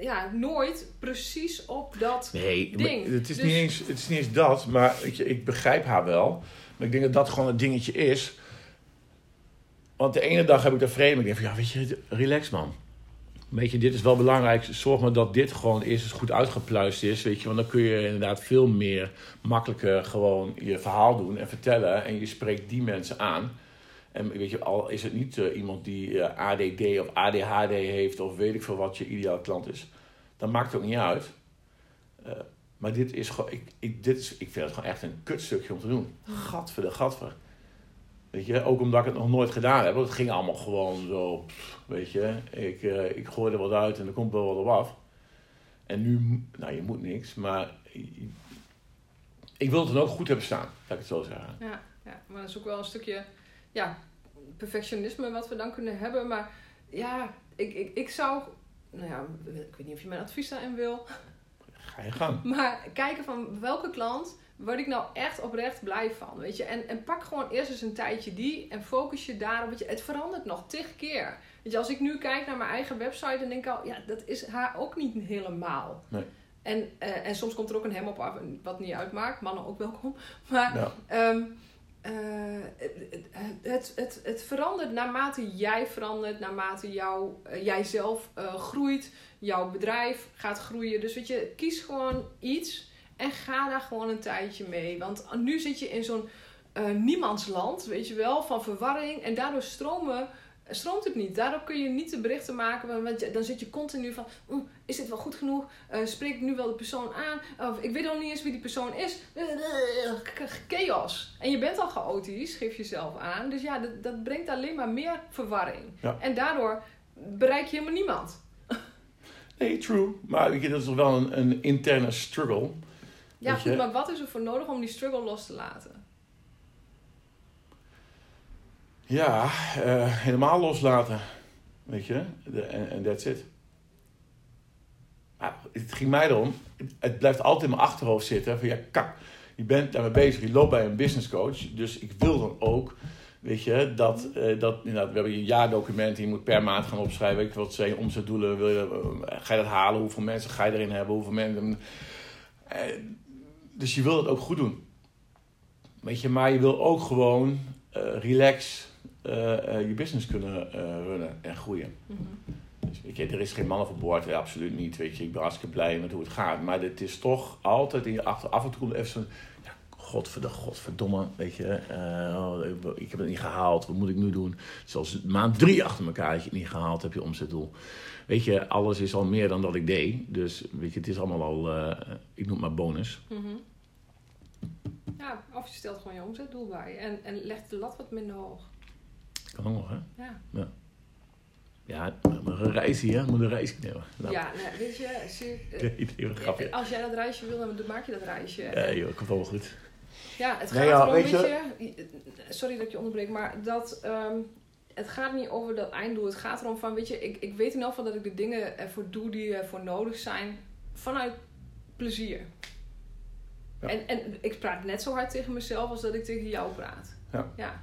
ja, nooit precies op dat. Nee, ding. het, is Dus- niet eens, het is niet eens dat, maar weet je, ik begrijp haar wel. Maar ik denk dat dat gewoon het dingetje is. Want de ene dag heb ik daar vrede mee. Ik denk van, ja, weet je, relax man. Weet je, dit is wel belangrijk. Zorg maar dat dit gewoon eerst eens goed uitgepluist is. Weet je, want dan kun je inderdaad veel meer makkelijker gewoon je verhaal doen en vertellen. En je spreekt die mensen aan. En weet je, al is het niet eh, iemand die eh, ADD of ADHD heeft of weet ik veel wat je ideaal klant is. Dan maakt het ook niet uit. Eh, maar dit is gewoon, ik, ik, dit is, ik vind het gewoon echt een kutstukje om te doen. Gadver de gadver. Weet je, ook omdat ik het nog nooit gedaan heb. Het ging allemaal gewoon zo, weet je. Ik, ik gooi er wat uit en er komt wel wat op af. En nu, nou je moet niks, maar ik wil het dan ook goed hebben staan, laat ik het zo zeggen. Ja, ja, maar dat is ook wel een stukje ja, perfectionisme wat we dan kunnen hebben. Maar ja, ik, ik, ik zou, nou ja, ik weet niet of je mijn advies daarin wil. Ga je gang. Maar kijken van welke klant word ik nou echt oprecht blij van, weet je. En, en pak gewoon eerst eens een tijdje die en focus je daarop. Weet je, het verandert nog tig keer. Weet je, als ik nu kijk naar mijn eigen website, dan denk ik al, ja, dat is haar ook niet helemaal. Nee. En, eh, en soms komt er ook een hem op af, wat niet uitmaakt. Mannen ook welkom. Maar Ja. Ehm, eh, het, het, het, verandert naarmate jij verandert, naarmate jou, eh, jij zelf eh, groeit, jouw bedrijf gaat groeien. Dus weet je, kies gewoon iets en ga daar gewoon een tijdje mee. Want nu zit je in zo'n niemandsland, weet je wel, van verwarring. En daardoor stromen, stroomt het niet. Daardoor kun je niet de berichten maken, want dan zit je continu van, "Oeh, is dit wel goed genoeg? Eh, spreek ik nu wel de persoon aan? Of ik weet nog niet eens wie die persoon is. Chaos. En je bent al chaotisch, geef jezelf aan. Dus ja, dat, dat brengt alleen maar meer verwarring. Ja. En daardoor bereik je helemaal niemand. Nee, true. Maar je, dat is wel een, een interne struggle. Ja, je? goed, maar wat is er voor nodig om die struggle los te laten? Ja, eh, helemaal loslaten. Weet je, en that's it. Maar het ging mij erom, het- blijft altijd in mijn achterhoofd zitten. Van ja, kak, je bent daarmee bezig, je loopt bij een business coach. Dus ik wil dan ook, weet je, dat, eh, dat we hebben je jaardocument. Je moet per maand gaan opschrijven, weet je wat zijn je omzetdoelen. Wil je, eh, ga je dat halen? Hoeveel mensen ga je erin hebben? Hoeveel mensen... Dus je wil het ook goed doen. Weet je, maar je wil ook gewoon relax je business kunnen eh, runnen en groeien. Dus eens. Weet je, er is geen man overboord, ja, absoluut niet. Weet je, ik ben hartstikke blij met hoe het gaat. Maar het is toch altijd in je achter. Af en toe komt even zo'n. Ja, godverdomme, godverdomme. Weet je, eh, oh, ik heb het niet gehaald. Wat moet ik nu doen? Zoals maand drie achter elkaar dat je het niet gehaald hebt, je omzetdoel. Weet je, alles is al meer dan dat ik deed. Dus weet je, het is allemaal al, eh, ik noem het maar bonus. Mhm. Ja, of je stelt gewoon je omzetdoel bij en, en legt de lat wat minder hoog. Kan nog, hè? Ja, Ja, maar een reis hier, moet een reis nemen. Nou, ja nou, weet je, zie- als jij dat reisje wil, dan maak je dat reisje. Ja, joh, komt wel goed. Ja, het Nee, gaat ja, erom, weet je... Sorry dat ik je onderbreek, maar dat... ehm, het gaat niet over dat einddoel. Het gaat erom van, weet je, ik, ik weet in elk geval dat ik de dingen ervoor doe die ervoor nodig zijn. Vanuit plezier. Ja. En, en ik praat net zo hard tegen mezelf als dat ik tegen jou praat. Ja. Ja.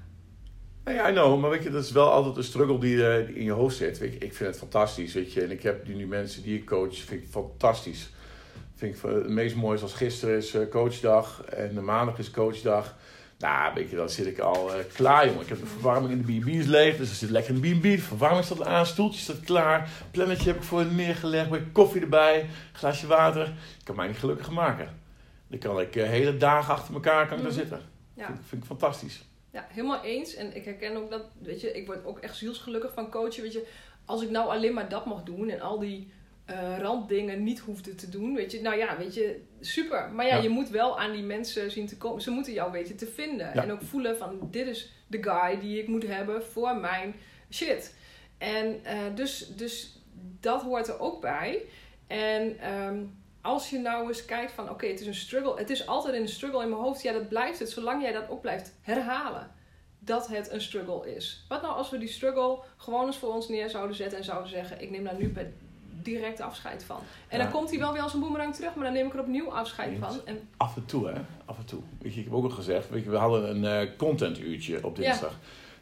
Nou ja, I know, maar weet je, dat is wel altijd een struggle die, eh, die in je hoofd zit. Weet je, ik vind het fantastisch, weet je. En ik heb nu die mensen die ik coach, vind ik fantastisch. Vind ik het meest mooie als gisteren is eh, coachdag en de maandag is coachdag. Nou, weet je, dan zit ik al eh, klaar, jongen. Ik heb de verwarming in de B&B is leeg, dus er zit lekker in de B&B. De verwarming staat aan, stoeltje staat klaar. Plannetje heb ik voor neergelegd, met koffie erbij, glaasje water. Ik kan mij niet gelukkiger maken. Dan kan ik hele dagen achter elkaar kan ik daar Mhm. zitten. Ja. Vind, ik- vind ik fantastisch. Ja, helemaal eens. En ik herken ook dat, weet je, ik word ook echt zielsgelukkig van coachen. Weet je, als ik nou alleen maar dat mag doen en al die eh, randdingen niet hoefde te doen, weet je, nou ja, weet je, super. Maar ja, Ja. je moet wel aan die mensen zien te komen. Ze moeten jou weten te vinden. Ja. En ook voelen van, dit is de guy die ik moet hebben voor mijn shit. En eh, dus, dus dat hoort er ook bij. En ehm, als je nou eens kijkt van, oké, het is een struggle. Het is altijd een struggle in mijn hoofd. Ja, dat blijft het. Zolang jij dat ook blijft herhalen. Dat het een struggle is. Wat nou als we die struggle gewoon eens voor ons neer zouden zetten. En zouden zeggen, ik neem daar nu per direct afscheid van. En Ja. dan komt hij wel weer als een boemerang terug. Maar dan neem ik er opnieuw afscheid Eens. van. En Af en toe, hè? Af en toe. Weet je, ik heb ook al gezegd, weet je, we hadden een eh contentuurtje op dinsdag. Dat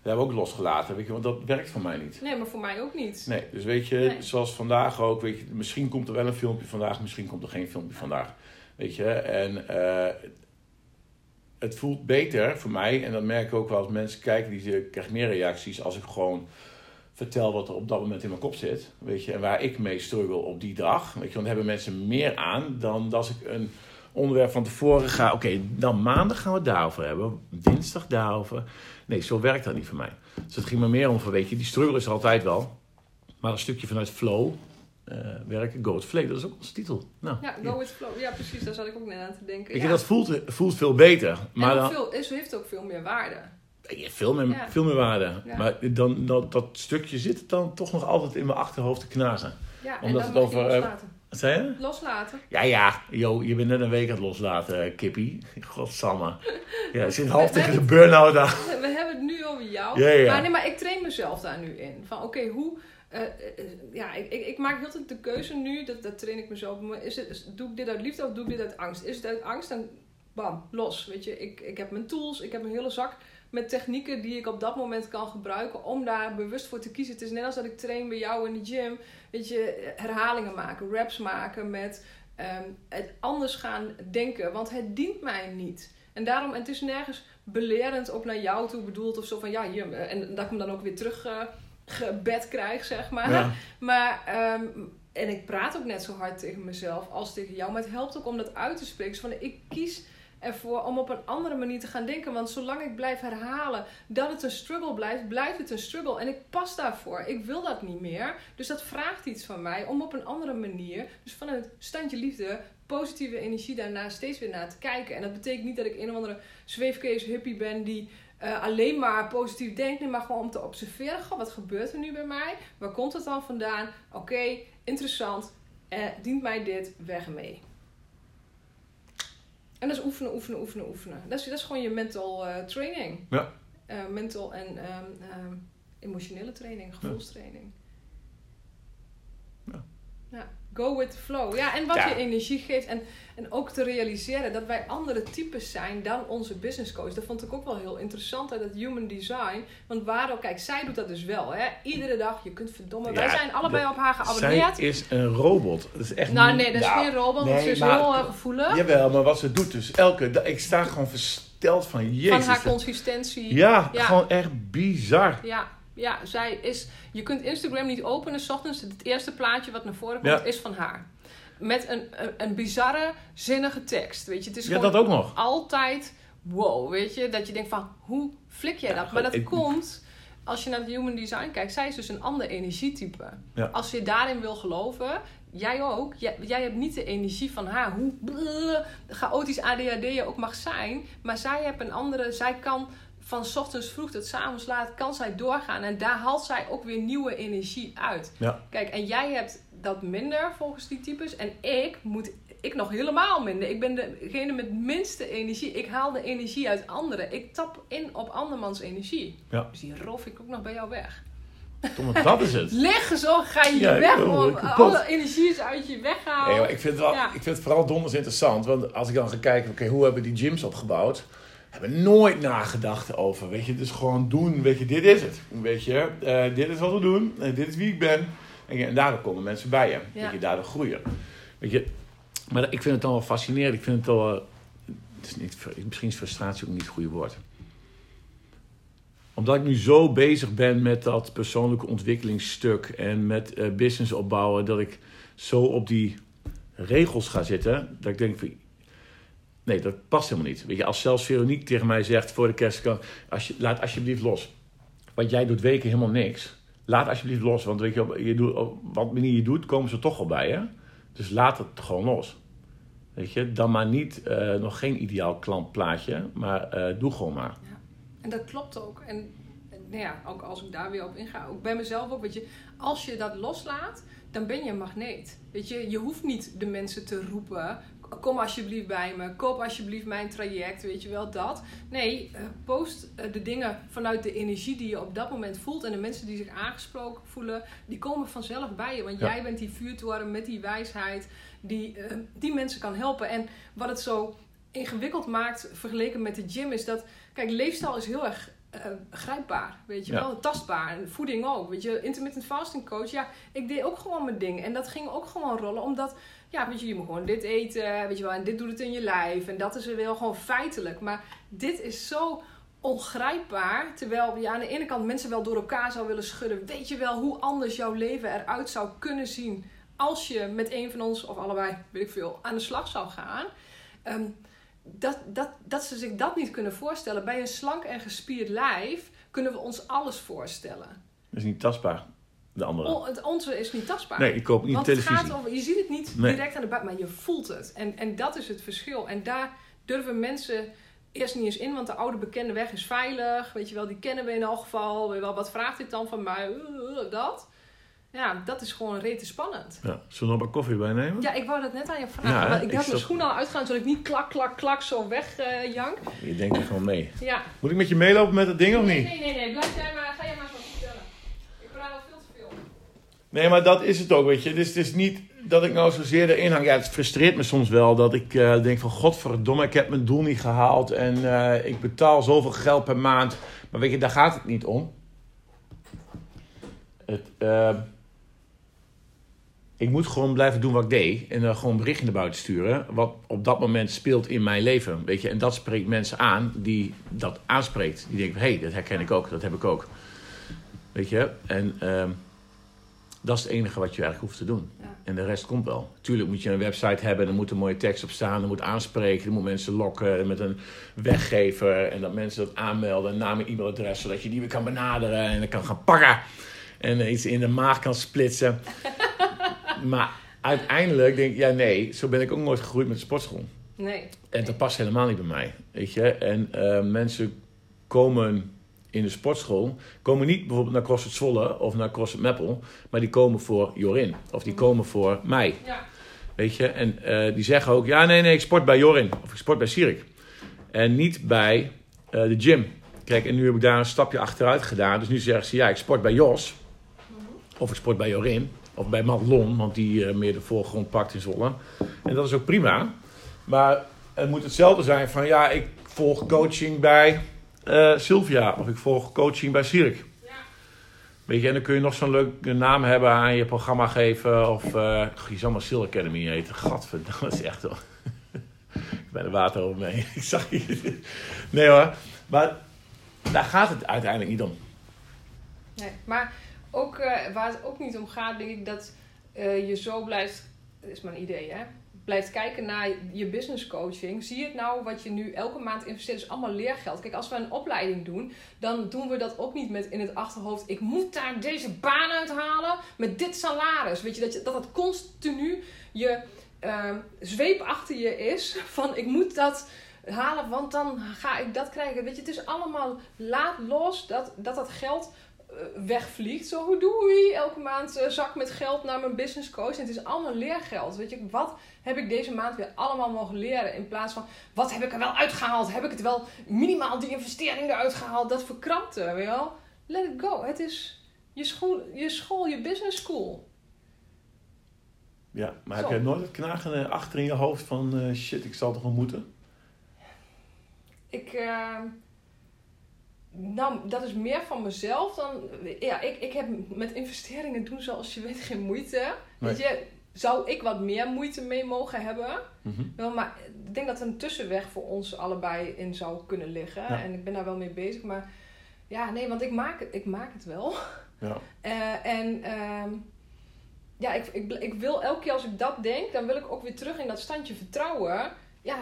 hebben we ook losgelaten, weet je, want dat werkt voor mij niet. nee, maar voor mij ook niet. Nee, dus weet je, Nee. zoals vandaag ook, weet je, misschien komt er wel een filmpje vandaag, misschien komt er geen filmpje vandaag. Weet je, en eh, het voelt beter voor mij, en dat merk ik ook wel als mensen kijken, die ze- krijgen meer reacties als ik gewoon vertel wat er op dat moment in mijn kop zit. Weet je, en waar ik mee struggle op die dag. Weet je, dan hebben mensen meer aan dan als ik een onderwerp van tevoren ga. Oké, dan maandag gaan we het daarover hebben. Dinsdag daarover. Nee, zo werkt dat niet voor mij. Dus het ging me meer om van, weet je, die struggle is er altijd wel. Maar een stukje vanuit flow eh, werken. Go with flow, dat is ook onze titel. Nou, Ja, go with flow. Ja, precies. Daar zat ik ook net aan te denken. Je, ja. dat voelt, voelt veel beter. Maar dan, veel, is, heeft ook veel meer waarde. Ja, veel, meer, Ja. veel meer waarde. Ja. Maar dan, dat, dat stukje zit dan toch nog altijd in mijn achterhoofd te knagen. Ja, en Omdat dan het over, eh. Wat zei je? Loslaten. Ja, ja, yo, je bent net een week aan het loslaten, eh, kippie. Godsamme. Ja, je zit half tegen de burn-out aan. We hebben het nu over jou. Ja, ja. Maar, nee, maar ik train mezelf daar nu in. Van oké, hoe... eh, eh, ja, ik, ik, ik maak heel de tijd de keuze nu, dat, dat train ik mezelf. Maar is het, is- doe ik dit uit liefde of doe ik dit uit angst? Is het uit angst, dan bam, los. Weet je, ik, ik heb mijn tools, ik heb een hele zak met technieken die ik op dat moment kan gebruiken om daar bewust voor te kiezen. Het is net als dat ik train bij jou in de gym. Weet je, herhalingen maken, reps maken met ehm, het anders gaan denken. Want het dient mij niet. En daarom, en het is nergens belerend ook naar jou toe bedoeld of zo van ja, hier, en dat ik hem dan ook weer terug eh, gebed krijg, zeg maar. Ja. Maar, ehm, en ik praat ook net zo hard tegen mezelf als tegen jou, maar het helpt ook om dat uit te spreken. Dus van, ik kies ervoor om op een andere manier te gaan denken. Want zolang ik blijf herhalen dat het een struggle blijft, blijft het een struggle. En ik pas daarvoor. Ik wil dat niet meer. Dus dat vraagt iets van mij om op een andere manier, dus vanuit standje liefde, positieve energie daarna steeds weer naar te kijken. En dat betekent niet dat ik een of andere zweefkees hippie ben die eh, alleen maar positief denkt. Maar gewoon om te observeren. Wat gebeurt er nu bij mij? Waar komt het dan vandaan? Oké, interessant. Eh, dient mij dit? Weg ermee. En dat is oefenen, oefenen, oefenen, oefenen. Dat is, dat is gewoon je mental eh, training. Ja. Eh, mental en ehm, ehm, emotionele training, gevoelstraining. Ja. Ja, go with the flow. Ja, en wat Ja. je energie geeft. En, en ook te realiseren dat wij andere types zijn dan onze business coach. Dat vond ik ook wel heel interessant uit het human design. Want waarom, kijk, zij doet dat dus wel. Hè? Iedere dag, je kunt verdomme. wij zijn allebei op haar Zij geabonneerd. is een robot. Dat is echt Nou nee, dat is Nou, geen robot. nee, want ze is maar- heel eh, gevoelig. Jawel, maar wat ze doet dus elke dag... Ik sta gewoon versteld van... Jezus. van haar dat- consistentie. ja, Ja. gewoon echt bizar. Ja, Ja, zij is... Je kunt Instagram niet openen s ochtends. Het eerste plaatje wat naar voren komt Ja. is van haar. Met een, een, een bizarre, zinnige tekst. Weet je, het is Ja, gewoon dat ook nog. altijd wow, weet je. Dat je denkt van, hoe flik jij dat? Maar dat ik- komt... Als je naar het human design kijkt, zij is dus een ander energietype. Ja. Als je daarin wil geloven, jij ook. Jij, jij hebt niet de energie van haar, hoe chaotisch ADHD je ook mag zijn. Maar zij heeft een andere, zij kan van 's ochtends vroeg tot 's avonds laat, kan zij doorgaan. En daar haalt zij ook weer nieuwe energie uit. Ja. Kijk, en jij hebt dat minder volgens die types. En ik moet, ik nog helemaal minder. Ik ben degene met minste energie. Ik haal de energie uit anderen. Ik tap in op andermans energie. Ja. Dus die rof ik ook nog bij jou weg. Tom, dat is het. Liggen zo, ga je Ja, weg. alle energie is uit je weggehaald. Nee, ik vind, het wel, Ja. ik vind het vooral donders interessant. Want als ik dan ga kijken, oké, hoe hebben die gyms opgebouwd? Hebben nooit nagedacht over, weet je. Dus gewoon doen, weet je, dit is het. Weet je, eh, dit is wat we doen. eh, dit is wie ik ben. En, en daardoor komen mensen bij je. Ja. Weet je, daardoor groeien. Weet je, maar ik vind het dan wel fascinerend. Ik vind het wel... Het is niet, misschien is frustratie ook niet het goede woord. Omdat ik nu zo bezig ben met dat persoonlijke ontwikkelingsstuk en met eh, business opbouwen, dat ik zo op die regels ga zitten, dat ik denk van, nee, dat past helemaal niet. Weet je, als zelfs Veronique tegen mij zegt voor de kerst, als je, laat alsjeblieft los. Want jij doet weken helemaal niks. Laat alsjeblieft los, want weet je, op, je doet, op wat manier je doet, komen ze toch al bij je. Dus laat het gewoon los. Weet je, dan maar niet, eh, nog geen ideaal klantplaatje, maar eh, doe gewoon maar. En dat klopt ook. En en, nou ja, ook als ik daar weer op inga, ook bij mezelf ook, weet je, als je dat loslaat, dan ben je een magneet. Weet je, je hoeft niet de mensen te roepen, kom alsjeblieft bij me, koop alsjeblieft mijn traject, weet je wel, dat. Nee, eh, post eh, de dingen vanuit de energie die je op dat moment voelt en de mensen die zich aangesproken voelen, die komen vanzelf bij je, want Ja. jij bent die vuurtoren met die wijsheid die, eh, die mensen kan helpen. En wat het zo ingewikkeld maakt vergeleken met de gym is dat Kijk, leefstijl is heel erg grijpbaar, weet je Ja. wel, tastbaar. En voeding ook, weet je. Intermittent fasting coach, ja, ik deed ook gewoon mijn ding. En dat ging ook gewoon rollen, omdat, ja, weet je, je moet gewoon dit eten, weet je wel. En dit doet het in je lijf. En dat is er wel gewoon feitelijk. Maar dit is zo ongrijpbaar. Terwijl je aan de ene kant mensen wel door elkaar zou willen schudden. Weet je wel hoe anders jouw leven eruit zou kunnen zien als je met een van ons, of allebei, weet ik veel, aan de slag zou gaan. Ehm, dat, dat, dat ze zich dat niet kunnen voorstellen. Bij een slank en gespierd lijf kunnen we ons alles voorstellen. Dat is niet tastbaar, de andere. O, het onze is niet tastbaar. Nee, ik koop niet Want televisie. het gaat over, je ziet het niet Nee. direct aan de buik, maar je voelt het. En, en dat is het verschil. En daar durven mensen eerst niet eens in, want de oude bekende weg is veilig. Weet je wel, die kennen we in elk geval. Weet je wel, wat vraagt dit dan van mij? Uh, uh, dat. Ja, dat is gewoon rete spannend. Ja, zullen we nog een bakje bij nemen? Ja, ik wou dat net aan je vragen. Ja, maar ik had mijn schoenen al uitgaan, zodat ik niet klak, klak, klak zo weg eh, jank. Je denkt er gewoon mee. Ja. Moet ik met je meelopen met dat ding of niet? nee, nee, nee. Blijf jij maar, ga jij maar zo vertellen. Ik praat al veel te veel. Nee, maar dat is het ook, weet je. Dus het is niet dat ik nou zozeer erin hang. Ja, het frustreert me soms wel dat ik eh, denk van... Godverdomme, ik heb mijn doel niet gehaald. En eh, ik betaal zoveel geld per maand. Maar weet je, daar gaat het niet om. Het, eh, ik moet gewoon blijven doen wat ik deed. En dan gewoon berichten naar buiten sturen. Wat op dat moment speelt in mijn leven. Weet je, en dat spreekt mensen aan die dat aanspreekt. Die denken, hé, hey, dat herken ik ook. Dat heb ik ook. Weet je, en... dat is het enige wat je eigenlijk hoeft te doen. Ja. En de rest komt wel. Tuurlijk moet je een website hebben, er moet een mooie tekst op staan, er moet aanspreken, er moet mensen lokken met een weggever en dat mensen dat aanmelden, naam en e-mailadres, zodat je die weer kan benaderen en dan kan gaan pakken en iets in de maag kan splitsen. maar uiteindelijk denk ik, ja nee, zo ben ik ook nooit gegroeid met de sportschool. Nee. En dat past helemaal niet bij mij. Weet je? En eh, mensen komen in de sportschool, komen niet bijvoorbeeld naar CrossFit Zwolle of naar CrossFit Meppel, maar die komen voor Jorin. Of die komen voor mij. Ja. Weet je? En eh, die zeggen ook, ja nee nee, ik sport bij Jorin. Of ik sport bij Sirik. En niet bij eh, de gym. Kijk, en nu heb ik daar een stapje achteruit gedaan. Dus nu zeggen ze, ja, ik sport bij Jos. Of ik sport bij Jorin. Of bij Madelon, want die eh, meer de voorgrond pakt in Zwolle. En dat is ook prima. Maar het moet hetzelfde zijn van, ja, ik volg coaching bij eh, Sylvia. Of ik volg coaching bij Sirik. Ja. Weet je, en dan kun je nog zo'n leuke naam hebben aan je programma geven. Of, eh je zal maar Sil Academy heten. Gadverdamme, dat is echt wel... ik ben er water over mee. ik zag je. Nee hoor. Maar daar gaat het uiteindelijk niet om. Nee, maar ook eh, waar het ook niet om gaat, denk ik dat je zo blijft, dat is mijn idee hè, blijft kijken naar je business coaching. Zie het nou wat je nu elke maand investeert, is allemaal leergeld. Kijk, als we een opleiding doen, dan doen we dat ook niet met in het achterhoofd, ik moet daar deze baan uithalen met dit salaris. Weet je, dat je, dat, het continu je uh, zweep achter je is van ik moet dat halen, want dan ga ik dat krijgen. Weet je, het is allemaal laat los dat dat, dat geld eh, wegvliegt. Zo, doei, elke maand uh, zak met geld naar mijn business coach. En het is allemaal leergeld. Weet je, wat heb ik deze maand weer allemaal mogen leren? In plaats van, wat heb ik er wel uitgehaald? Heb ik het wel minimaal die investering eruit gehaald? Dat verkrampte, weet je wel? Let it go. Het is je school, je, school, je business school. Ja, maar heb jij nooit het knagen achter in je hoofd van uh, shit, ik zal toch wel moeten? Ik, uh, nou, dat is meer van mezelf dan. Ja, ik, ik heb met investeringen doen zoals je weet geen moeite. Weet je, zou ik wat meer moeite mee mogen hebben? Mm Wel, maar ik denk dat er een tussenweg voor ons allebei in zou kunnen liggen. Ja. En ik ben daar wel mee bezig. Maar ja, nee, want ik maak het, ik maak het wel. Ja. Uh, en uh, ja, ik, ik, ik wil elke keer als ik dat denk, dan wil ik ook weer terug in dat standje vertrouwen. Ja,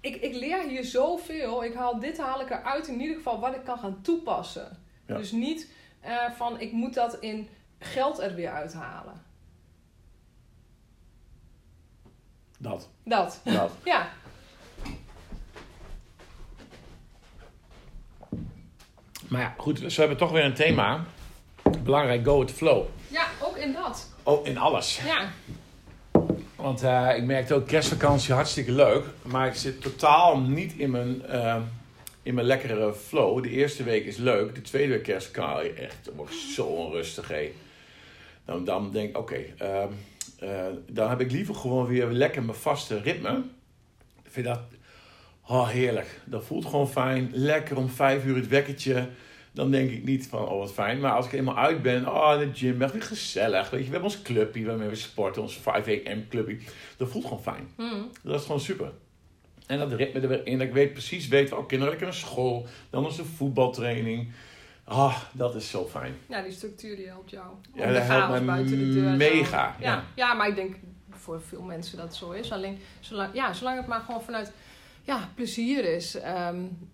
ik, ik leer hier zoveel. Ik haal dit haal ik eruit in ieder geval wat ik kan gaan toepassen. Ja. Dus niet uh, van ik moet dat in geld er weer uithalen. Dat. Dat. Dat. ja. Maar ja, goed, dus we hebben toch weer een thema. Belangrijk, go with the flow. Ja, ook in dat. Oh, in alles. Ja. Want uh, ik merkte ook kerstvakantie hartstikke leuk. Maar ik zit totaal niet in mijn, uh, in mijn lekkere flow. De eerste week is leuk. De tweede week kerstvakantie, echt, dan word ik zo onrustig. Hé. Nou, dan denk ik, oké, okay, uh, dan heb ik liever gewoon weer lekker mijn vaste ritme. Ik vind dat oh, heerlijk. Dat voelt gewoon fijn. Lekker om vijf uur het wekkertje. Dan denk ik niet van, oh wat fijn. Maar als ik eenmaal uit ben, oh in de gym, echt weer gezellig. Weet je, we hebben ons clubje waarmee we sporten, ons 5am clubje. Dat voelt gewoon fijn. Mm. Dat is gewoon super. En dat ritme er weer in. Dat ik weet, precies weet, oh kinderen naar school. Dan is de voetbaltraining. Ah, oh, dat is zo fijn. Ja, die structuur die helpt jou. Ja, dat helpt mij buiten de deur mega. Ja. ja. Ja. maar ik denk voor veel mensen dat het zo is. Alleen, zolang, ja, zolang het maar gewoon vanuit ja, plezier is. Um,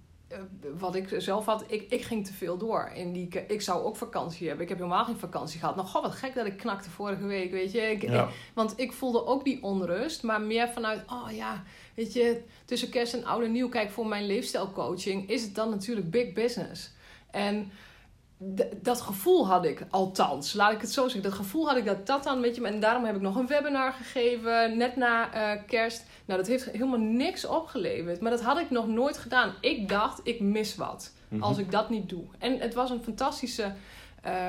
wat ik zelf had, ik, ik ging te veel door. In die, ik zou ook vakantie hebben. Ik heb helemaal geen vakantie gehad. Nou, god, wat gek dat ik knakte vorige week, weet je. Ik, ja. ik, want ik voelde ook die onrust, maar meer vanuit, oh ja, weet je, tussen kerst en oud en nieuw, kijk, voor mijn leefstijlcoaching is het dan natuurlijk big business. En dat gevoel had ik, althans, laat ik het zo zeggen. Dat gevoel had ik dat dat dan, weet je, en daarom heb ik nog een webinar gegeven, net na uh, kerst. Nou, dat heeft helemaal niks opgeleverd. Maar dat had ik nog nooit gedaan. Ik dacht, ik mis wat Mhm. als ik dat niet doe. En het was een fantastische,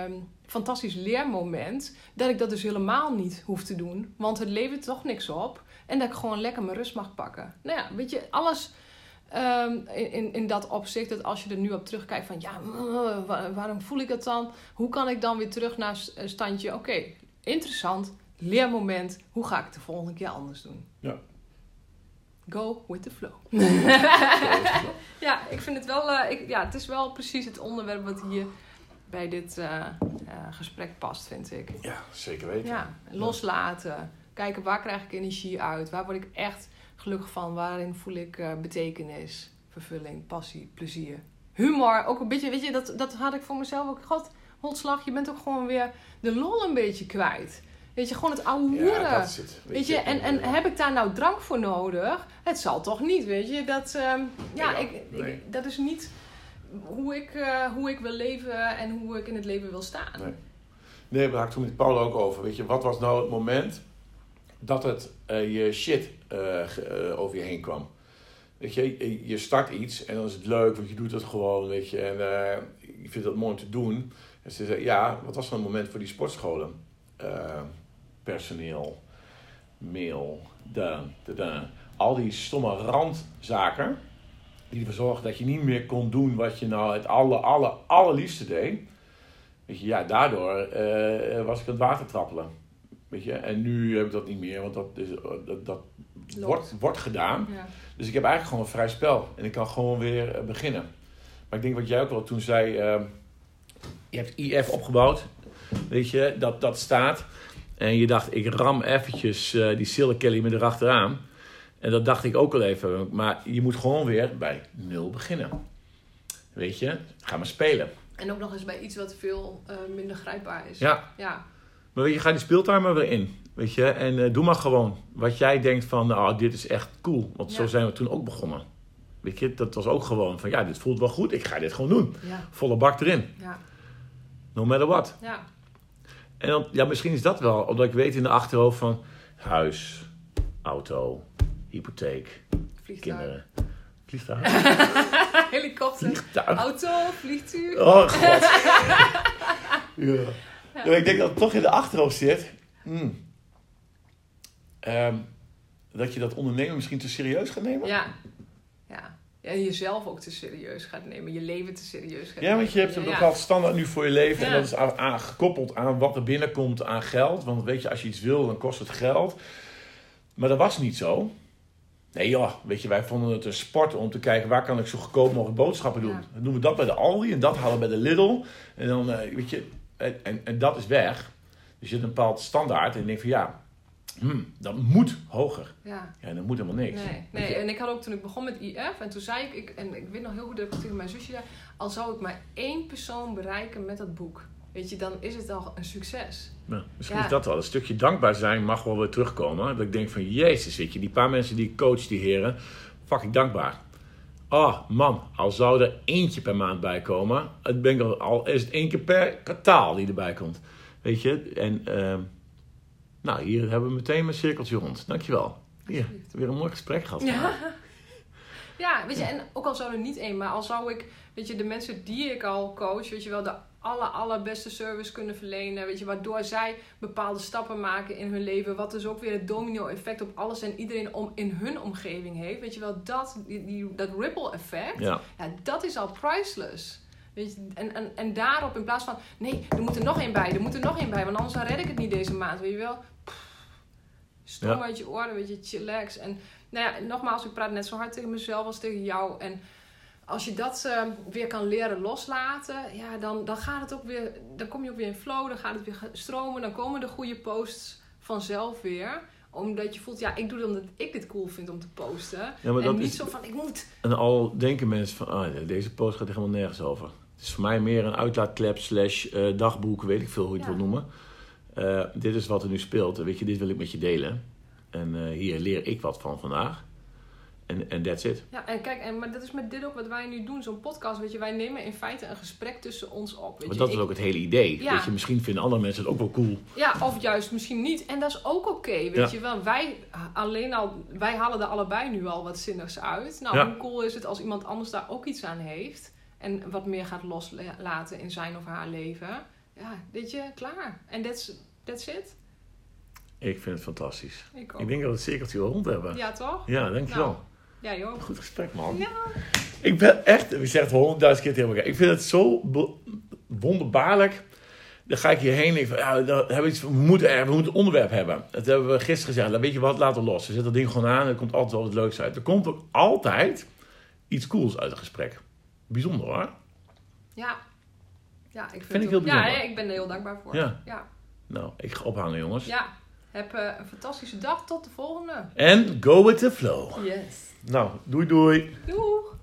um, fantastisch leermoment. Dat ik dat dus helemaal niet hoef te doen. Want het levert toch niks op. En dat ik gewoon lekker mijn rust mag pakken. Nou ja, weet je, alles um, in, in dat opzicht. Dat als je er nu op terugkijkt van... Ja, waarom voel ik dat dan? Hoe kan ik dan weer terug naar standje... Oké, okay, interessant, leermoment. Hoe ga ik het de volgende keer anders doen? Ja. Go with the flow. ja, ik vind het wel. Uh, ik, ja, het is wel precies het onderwerp wat hier bij dit uh, uh, gesprek past, vind ik. Ja, zeker weten. Ja, loslaten. Kijken waar krijg ik energie uit? Waar word ik echt gelukkig van? Waarin voel ik betekenis, vervulling, passie, plezier? Humor, ook een beetje, weet je, dat, dat had ik voor mezelf ook. God, holslag, je bent ook gewoon weer de lol een beetje kwijt. Weet je, gewoon het oude hoeren. Ja, dat is het. Weet, weet je, en, en heb ik daar nou drank voor nodig? Het zal toch niet, weet je. Dat, um, ja, ik, nee. ik, dat is niet hoe ik, uh, hoe ik wil leven en hoe ik in het leven wil staan. Nee. Nee, daar had ik toen met Paul ook over. Weet je, wat was nou het moment dat het uh, je shit over je heen kwam? Weet je, je start iets en dan is het leuk, want je doet het gewoon, weet je. En je vindt het mooi om te doen. En ze zei, ja, wat was dan het moment voor die sportscholen? Uh, personeel, mail, da, da, da. al die stomme randzaken die ervoor zorgden dat je niet meer kon doen wat je nou het aller, aller, allerliefste deed. Weet je, ja, daardoor uh, was ik aan het water trappelen. Weet je, en nu heb ik dat niet meer, want dat, is, dat, dat wordt, wordt gedaan. Ja. Dus ik heb eigenlijk gewoon een vrij spel en ik kan gewoon weer uh, beginnen. Maar ik denk wat jij ook al toen zei, je hebt IF opgebouwd, weet je, dat, dat staat. En je dacht, ik ram eventjes eh, die Sille Kelly me erachteraan. En dat dacht ik ook al even. Maar je moet gewoon weer bij nul beginnen. Weet je, ga maar spelen. En ook nog eens bij iets wat veel eh, minder grijpbaar is. Ja, Ja. Maar weet je, ga die speeltuin maar weer in. Weet je, en eh, doe maar gewoon wat jij denkt van, nou, dit is echt cool. Want zo zijn we toen ook begonnen. Weet je, dat was ook gewoon van, ja, dit voelt wel goed. Ik ga dit gewoon doen. Ja. Volle bak erin. Ja. No matter what. Ja. En dan, ja, misschien is dat wel, omdat ik weet in de achterhoofd van huis, auto, hypotheek, Vliegtuig. kinderen. Vliegtuig? Helikopter. Vliegtuig. Auto, vliegtuig. Oh god. ja. Ja, ik denk dat het toch in de achterhoofd zit. hmm, ehm, dat je dat ondernemen misschien te serieus gaat nemen. Ja. Ja. Ja, En jezelf ook te serieus gaat nemen. Je leven te serieus gaat Ja, nemen. want je hebt een Ja. bepaald standaard nu voor je leven. En Ja. dat is aan, aan- gekoppeld aan wat er binnenkomt aan geld. Want weet je, als je iets wil, dan kost het geld. Maar dat was niet zo. Nee joh, weet je, wij vonden het een sport om te kijken waar kan ik zo goedkoop mogelijk boodschappen doen. Ja. Dan doen we dat bij de Aldi en dat halen we bij de Lidl. En dan, eh, weet je, en, en, en dat is weg. Dus je hebt een bepaald standaard en je denkt van ja, hmm, dat moet hoger. Ja. Ja, dat moet helemaal niks. Nee, nee, en ik had ook toen ik begon met IF, en toen zei ik, ik en ik weet nog heel goed dat ik tegen mijn zusje zei, al zou ik maar één persoon bereiken met dat boek, weet je, dan is het al een succes. Nou, misschien Ja. is dat wel. Een stukje dankbaar zijn mag wel weer terugkomen. Dat ik denk van, jezus, weet je, die paar mensen die ik coach, die heren, fucking dankbaar. Oh man, al zou er eentje per maand bij komen, het ben ik al, al is het één keer per kwartaal die erbij komt. Weet je, en ehm, nou, hier hebben we meteen mijn cirkeltje rond. Dankjewel. Hier, weer een mooi gesprek gehad. Ja. Ja, weet je, en ook al zou er niet één, maar al zou ik, weet je, de mensen die ik al coach, weet je wel, de aller, allerbeste service kunnen verlenen, weet je, waardoor zij bepaalde stappen maken in hun leven, wat dus ook weer het domino-effect op alles en iedereen om, in hun omgeving heeft, weet je wel, dat, die, die, dat ripple-effect, Ja, ja, dat is al priceless. Weet je, en, en, en daarop in plaats van, nee, er moet er nog één bij, er moet er nog één bij, want anders red ik het niet deze maand, weet je wel. Stom Ja. uit je oren, weet je, chillax. En nou ja, nogmaals, ik praat net zo hard tegen mezelf als tegen jou. En als je dat eh, weer kan leren loslaten, ja, dan, dan gaat het ook weer, dan kom je ook weer in flow, dan gaat het weer stromen, dan komen de goede posts vanzelf weer omdat je voelt, ja, ik doe het omdat ik dit cool vind om te posten. Ja, en niet is- zo van, ik moet. en al denken mensen van, ah, deze post gaat helemaal nergens over. Het is voor mij meer een uitlaatklep slash eh, dagboek, weet ik veel hoe je het Ja. wil noemen. Eh, dit is wat er nu speelt. Weet je, dit wil ik met je delen. En eh, hier leer ik wat van vandaag. En en that's it. Ja, en kijk, en, maar dat is met dit ook wat wij nu doen, zo'n podcast. Weet je, wij nemen in feite een gesprek tussen ons op. Weet Maar je, dat is ik- ook het hele idee. Ja. Weet je, misschien vinden andere mensen het ook wel cool. Ja, of juist misschien niet. En dat is ook oké, weet Ja. je wel. Wij, alleen al, wij halen er allebei nu al wat zinnigs uit. Nou, Ja. hoe cool is het als iemand anders daar ook iets aan heeft. En wat meer gaat loslaten in zijn of haar leven. Ja, weet je, klaar. En that's, that's it. Ik vind het fantastisch. Ik ook. Ik denk dat we het cirkeltje rond hebben. Ja, toch? Ja, dankjewel. Nou. Ja, joh. Goed gesprek, man. Ja. Ik ben echt, wie zegt honderdduizend keer tegen elkaar. Ik vind het zo wonderbaarlijk. Dan ga ik hierheen en van, ja, dan iets, we, moeten, er- we moeten een onderwerp hebben. Dat hebben we gisteren gezegd. Dan weet je wat, laten we los. We zetten dat ding gewoon aan en er komt altijd wel wat leuks uit. Er komt ook altijd iets cools uit het gesprek. Bijzonder hoor. Ja. Ja, ik vind, Vind ik heel bijzonder. Ja, ik ben er heel dankbaar voor. Ja. Ja. Nou, ik ga ophangen jongens. Ja. Heb eh, een fantastische dag. Tot de volgende. En go with the flow. Yes. Nou, doei doei. Doeg.